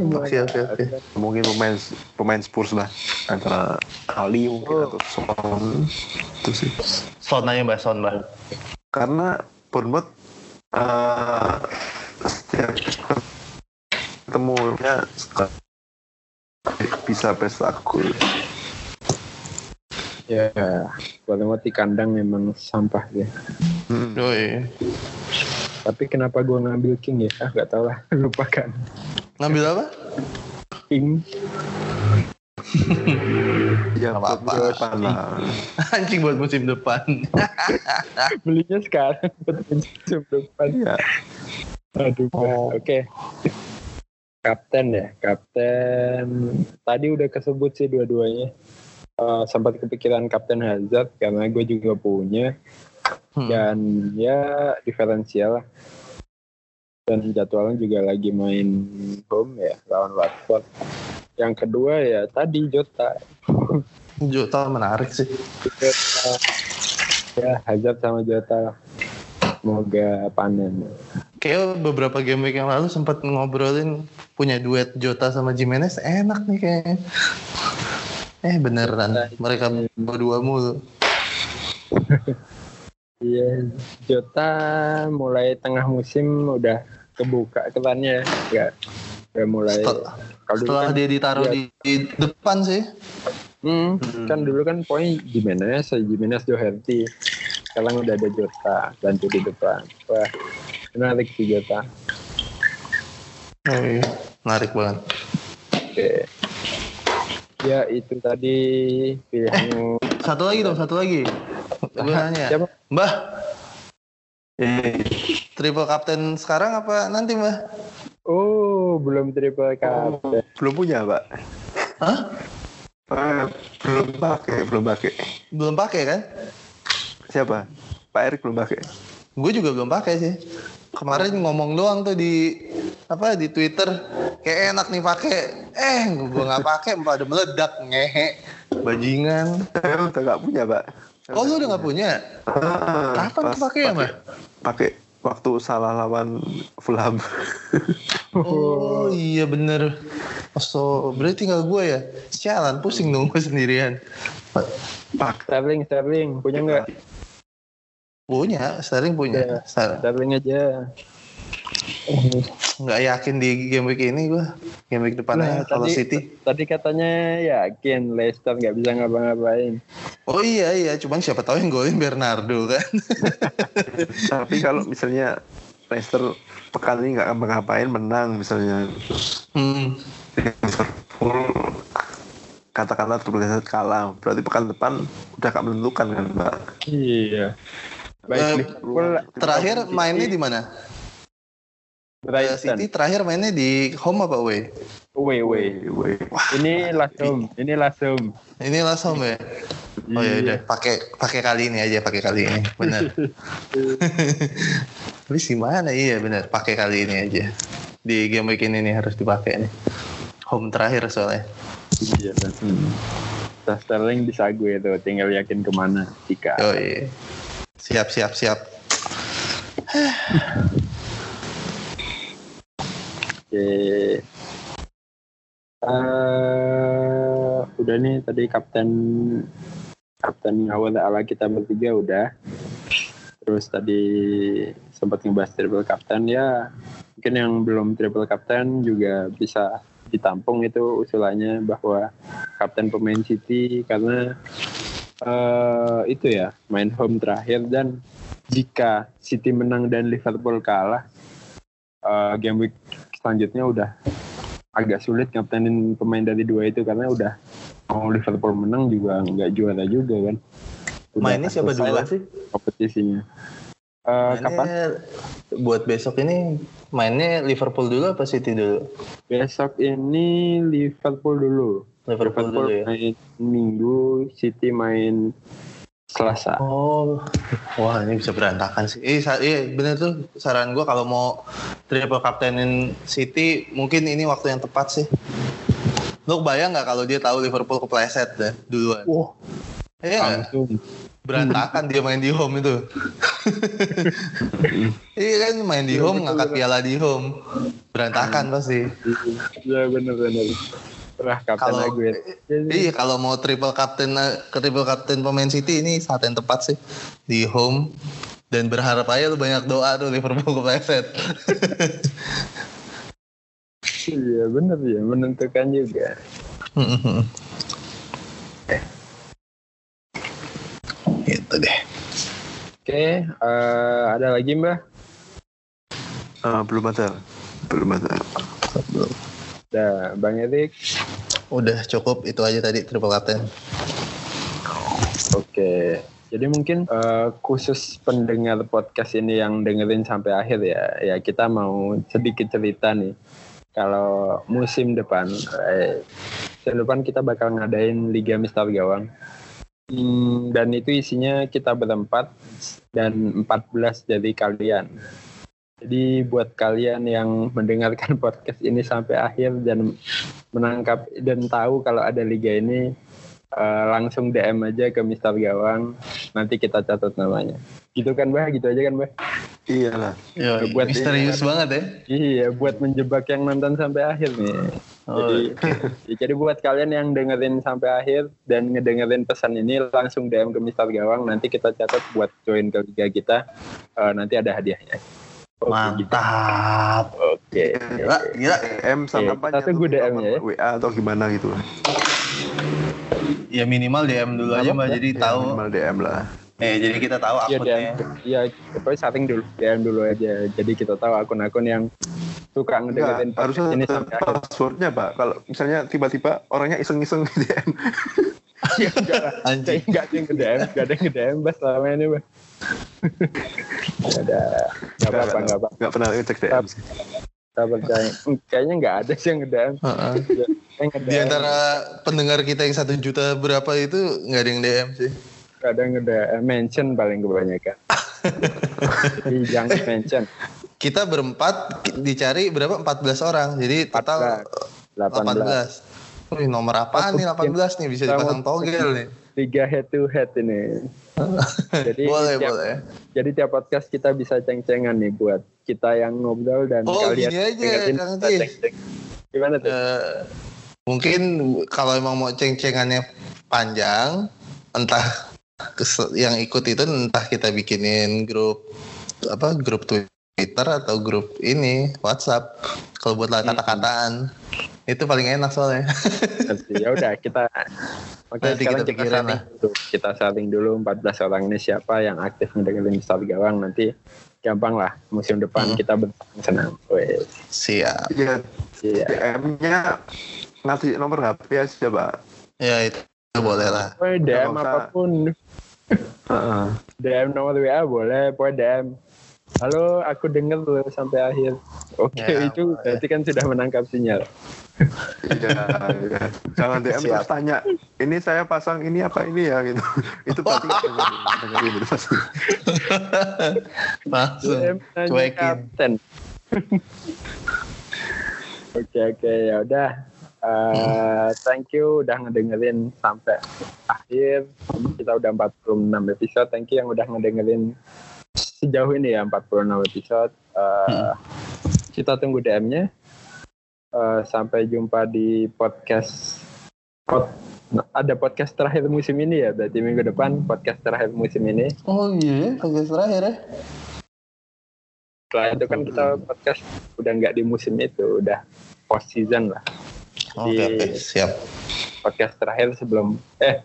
Oke oke oke. Mungkin pemain pemain Spurs lah antara Ali mungkin atau Son itu sih. Son aja mbak Son mbak. Karena Bournemouth eh setiap ketemunya bisa pesta gol. Ya, mau di kandang memang sampah ya. Hmm. Yoi. Tapi kenapa gua ngambil King ya? Ah, nggak tahu lah. Lupakan. Ngambil apa? King. Ya, apa-apa. Anjing buat musim depan. Belinya sekarang buat musim depan. Iya. Aduh, Mbah. oke. Kapten ya, kapten. Tadi udah kesebut sih dua-duanya. Eh, sempat kepikiran Kapten Hazard karena gue juga punya Hmm. dan ya diferensial lah. Dan jadwalnya juga lagi main home ya lawan Watford. Yang kedua ya tadi Jota. Jota menarik sih. Jota. Ya Hazard sama Jota. Semoga panen. Kayak beberapa game week yang lalu sempat ngobrolin punya duet Jota sama Jimenez enak nih kayaknya. Eh beneran mereka berdua mulu. Iya, Jota mulai tengah musim udah kebuka kelannya ya. Udah mulai Setel- kalau dulu Setelah kan, dia ditaruh iya. di, di depan sih. hmm, kan dulu kan poin Jimenez, Jimenez Doherty. Sekarang udah ada Jota bantu di depan. Wah, menarik sih Jota. Oh, iya. Menarik banget. Oke. Ya itu tadi pilihan Satu lagi dong, satu lagi. Gue nanya, siapa? Mbah, Eh, triple kapten sekarang apa nanti Mbah? Oh, belum triple captain. belum punya, Pak. Hah? Eh, belum pakai, belum pakai. Belum pakai kan? Siapa? Pak Erik belum pakai. Gue juga belum pakai sih. Kemarin ngomong doang tuh di apa di Twitter kayak enak nih pakai Eh, gue nggak pakai, pada meledak ngehe. Bajingan. Saya udah nggak punya, Pak. Saya Oh, lu udah nggak punya? Ah, Kapan tuh pakai ya, Mbak? Pakai waktu salah lawan Fulham. Oh iya bener. So berarti tinggal gue ya. Sialan, pusing dong gue sendirian. Pak, Sterling, Sterling, punya nggak? Punya, Sterling punya. Star- Sterling aja. Nggak yakin di game week ini gue. Game week depannya Nah, kalau tadi- City. Tadi katanya yakin Leicester nggak bisa ngapa-ngapain. Oh iya iya, cuman siapa tahu yang golin Bernardo kan. tapi kalau misalnya Leicester pekan ini nggak ngapain menang misalnya Hmm. Liverpool katakanlah terbiasa kalah berarti pekan depan udah gak menentukan kan mbak Iya. Baik Liverpool, Terakhir mainnya di mana? Eh, Brighton. City terakhir mainnya di home apa away? Away, away. Woi, Ini last home, ini last home. Ini langsung ya. Oh ya Iya. udah, pakai pakai kali ini aja, pakai kali ini. Benar. Tapi gimana? Iya benar, pakai kali ini aja. Di game week ini nih harus dipakai nih. Home terakhir soalnya. Iya. Hmm. Sterling bisa gue tuh, tinggal yakin ke mana jika. Oh iya. Siap siap siap. Oke. Eh, udah nih tadi kapten kapten awal ala kita bertiga udah. Terus tadi sempat ngebahas triple kapten ya. Mungkin yang belum triple kapten juga bisa ditampung itu usulannya bahwa kapten pemain City karena eh itu ya main home terakhir dan jika City menang dan Liverpool kalah eh, game week selanjutnya udah agak sulit kaptenin pemain dari dua itu karena udah mau Liverpool menang juga nggak juara juga kan. Udah Mainnya siapa dulu sih? kompetisinya? Eh, kapan? Buat besok ini mainnya Liverpool dulu apa City dulu? Besok ini Liverpool dulu. Liverpool, dulu ya. main Minggu, City main Selasa. Oh, wah ini bisa berantakan sih. Eh, iya bener tuh saran gua kalau mau triple captainin City mungkin ini waktu yang tepat sih. Lu bayang nggak kalau dia tahu Liverpool kepleset deh duluan? Wah, Iya nggak? langsung. berantakan dia main di home itu. iya kan main di home ngangkat piala di home. Berantakan pasti. Ya bener-bener. Wah, kapten Kalau gue. iya kalau mau triple captain ke triple captain pemain City ini saat yang tepat sih di home dan berharap aja lu banyak doa tuh Liverpool kepleset. Iya bener ya, menentukan juga. gitu deh. Oke, eh, ada lagi Mbak? Eh, belum ada belum ada Ada Bang Erik. Udah cukup itu aja tadi triple captain. Oke. Jadi mungkin eh, khusus pendengar podcast ini yang dengerin sampai akhir ya, ya kita mau sedikit cerita nih. Kalau musim depan, eh, musim depan kita bakal ngadain Liga Mister Gawang. Hmm, dan itu isinya kita berempat dan 14 dari kalian. Jadi buat kalian yang mendengarkan podcast ini sampai akhir dan menangkap dan tahu kalau ada liga ini eh, langsung DM aja ke Mister Gawang nanti kita catat namanya. Gitu kan Bah? Gitu aja kan Bah? iyalah Yo, Buat misterius ini banget ya. Iya, buat menjebak yang nonton sampai akhir nih. Oh, Jadi, ya, jadi buat kalian yang dengerin sampai akhir dan ngedengerin pesan ini langsung DM ke Mister Gawang nanti kita catat buat join ke liga kita. Eh, nanti ada hadiahnya. Gitu. Mantap. Oke. Gila, gila. DM sama apa kita tunggu DM-nya ya. WA atau gimana gitu Ya minimal DM dulu aja mbak, jadi Ya, tahu. minimal DM lah Eh jadi kita tahu Iya akunnya. DM, iya pokoknya setting dulu, DM dulu aja. Jadi kita tahu akun-akun yang suka ngedengerin Enggak, harusnya ini sampai passwordnya pak kalau misalnya tiba-tiba orangnya iseng-iseng DM enggak lah. Anjing. Enggak ada yang nge-DM, enggak ada yang nge-DM Bas selama ini, Bas. Ada. Enggak apa-apa, enggak apa-apa. nggak pernah ngecek DM sih. Percaya. Kayaknya enggak ada sih yang nge-DM. Heeh. Yang nge-DM. Di antara pendengar kita yang satu juta berapa itu nggak ada yang DM sih. Enggak ada yang nge-DM. Mention paling kebanyakan. Jadi jangan mention. Kita berempat dicari berapa? 14 orang. Jadi total 18. Wih, nomor apaan nih 18 nih bisa dipasang togel nih. Liga head to head ini. jadi boleh, tiap, boleh. Jadi tiap podcast kita bisa ceng-cengan nih buat kita yang ngobrol dan Oh, kalian gini aja, dengerin Kang kita ceng-ceng. Gimana tuh? Eh, mungkin kalau emang mau ceng-cengannya panjang, entah yang ikut itu entah kita bikinin grup apa grup Twitter atau grup ini WhatsApp. Kalau buat Hmm. kata-kataan itu paling enak soalnya. Nanti ya udah kita Oke, Nanti sekarang kita kita, saling dulu. Kita saling dulu 14 orang ini siapa yang aktif mendengarin Misal Gawang nanti gampang lah musim depan Hmm. kita bersenang senang. Siap. Ya, Iya. DM-nya ngasih nomor HP ya siapa? Ya itu boleh lah. DM apa pun. Heeh. DM nomor WA boleh, pokoknya DM. Halo, aku denger lu sampai akhir. Oke, Ya, itu berarti kan sudah menangkap sinyal. Iya, iya. Jangan DM Siap. terus tanya, ini saya pasang ini apa ini ya gitu. Itu pasti nggak dengerin, dengerin itu pasti. Langsung cuekin. kapten. Oke oke ya udah. Eh, thank you udah ngedengerin sampai akhir. Kita udah 46 episode. Thank you yang udah ngedengerin sejauh ini ya 46 episode. Eh, Kita tunggu DM-nya. Eh, sampai jumpa di podcast. pod- ada podcast terakhir musim ini ya. Berarti minggu depan podcast terakhir musim ini. Oh iya, podcast terakhir ya. Setelah itu kan kita podcast udah nggak di musim itu, udah post season lah. Oke, Di- oke, siap. Podcast terakhir sebelum eh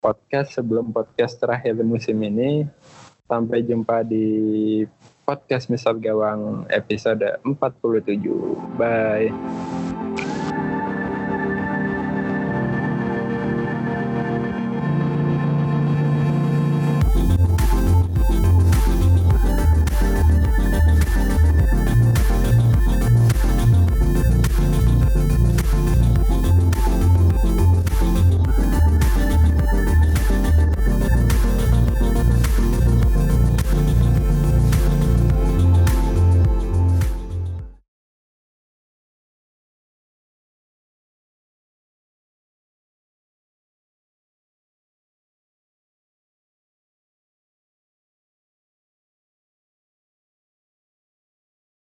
podcast sebelum podcast terakhir musim ini. Sampai jumpa di podcast Misal Gawang episode 47. Bye.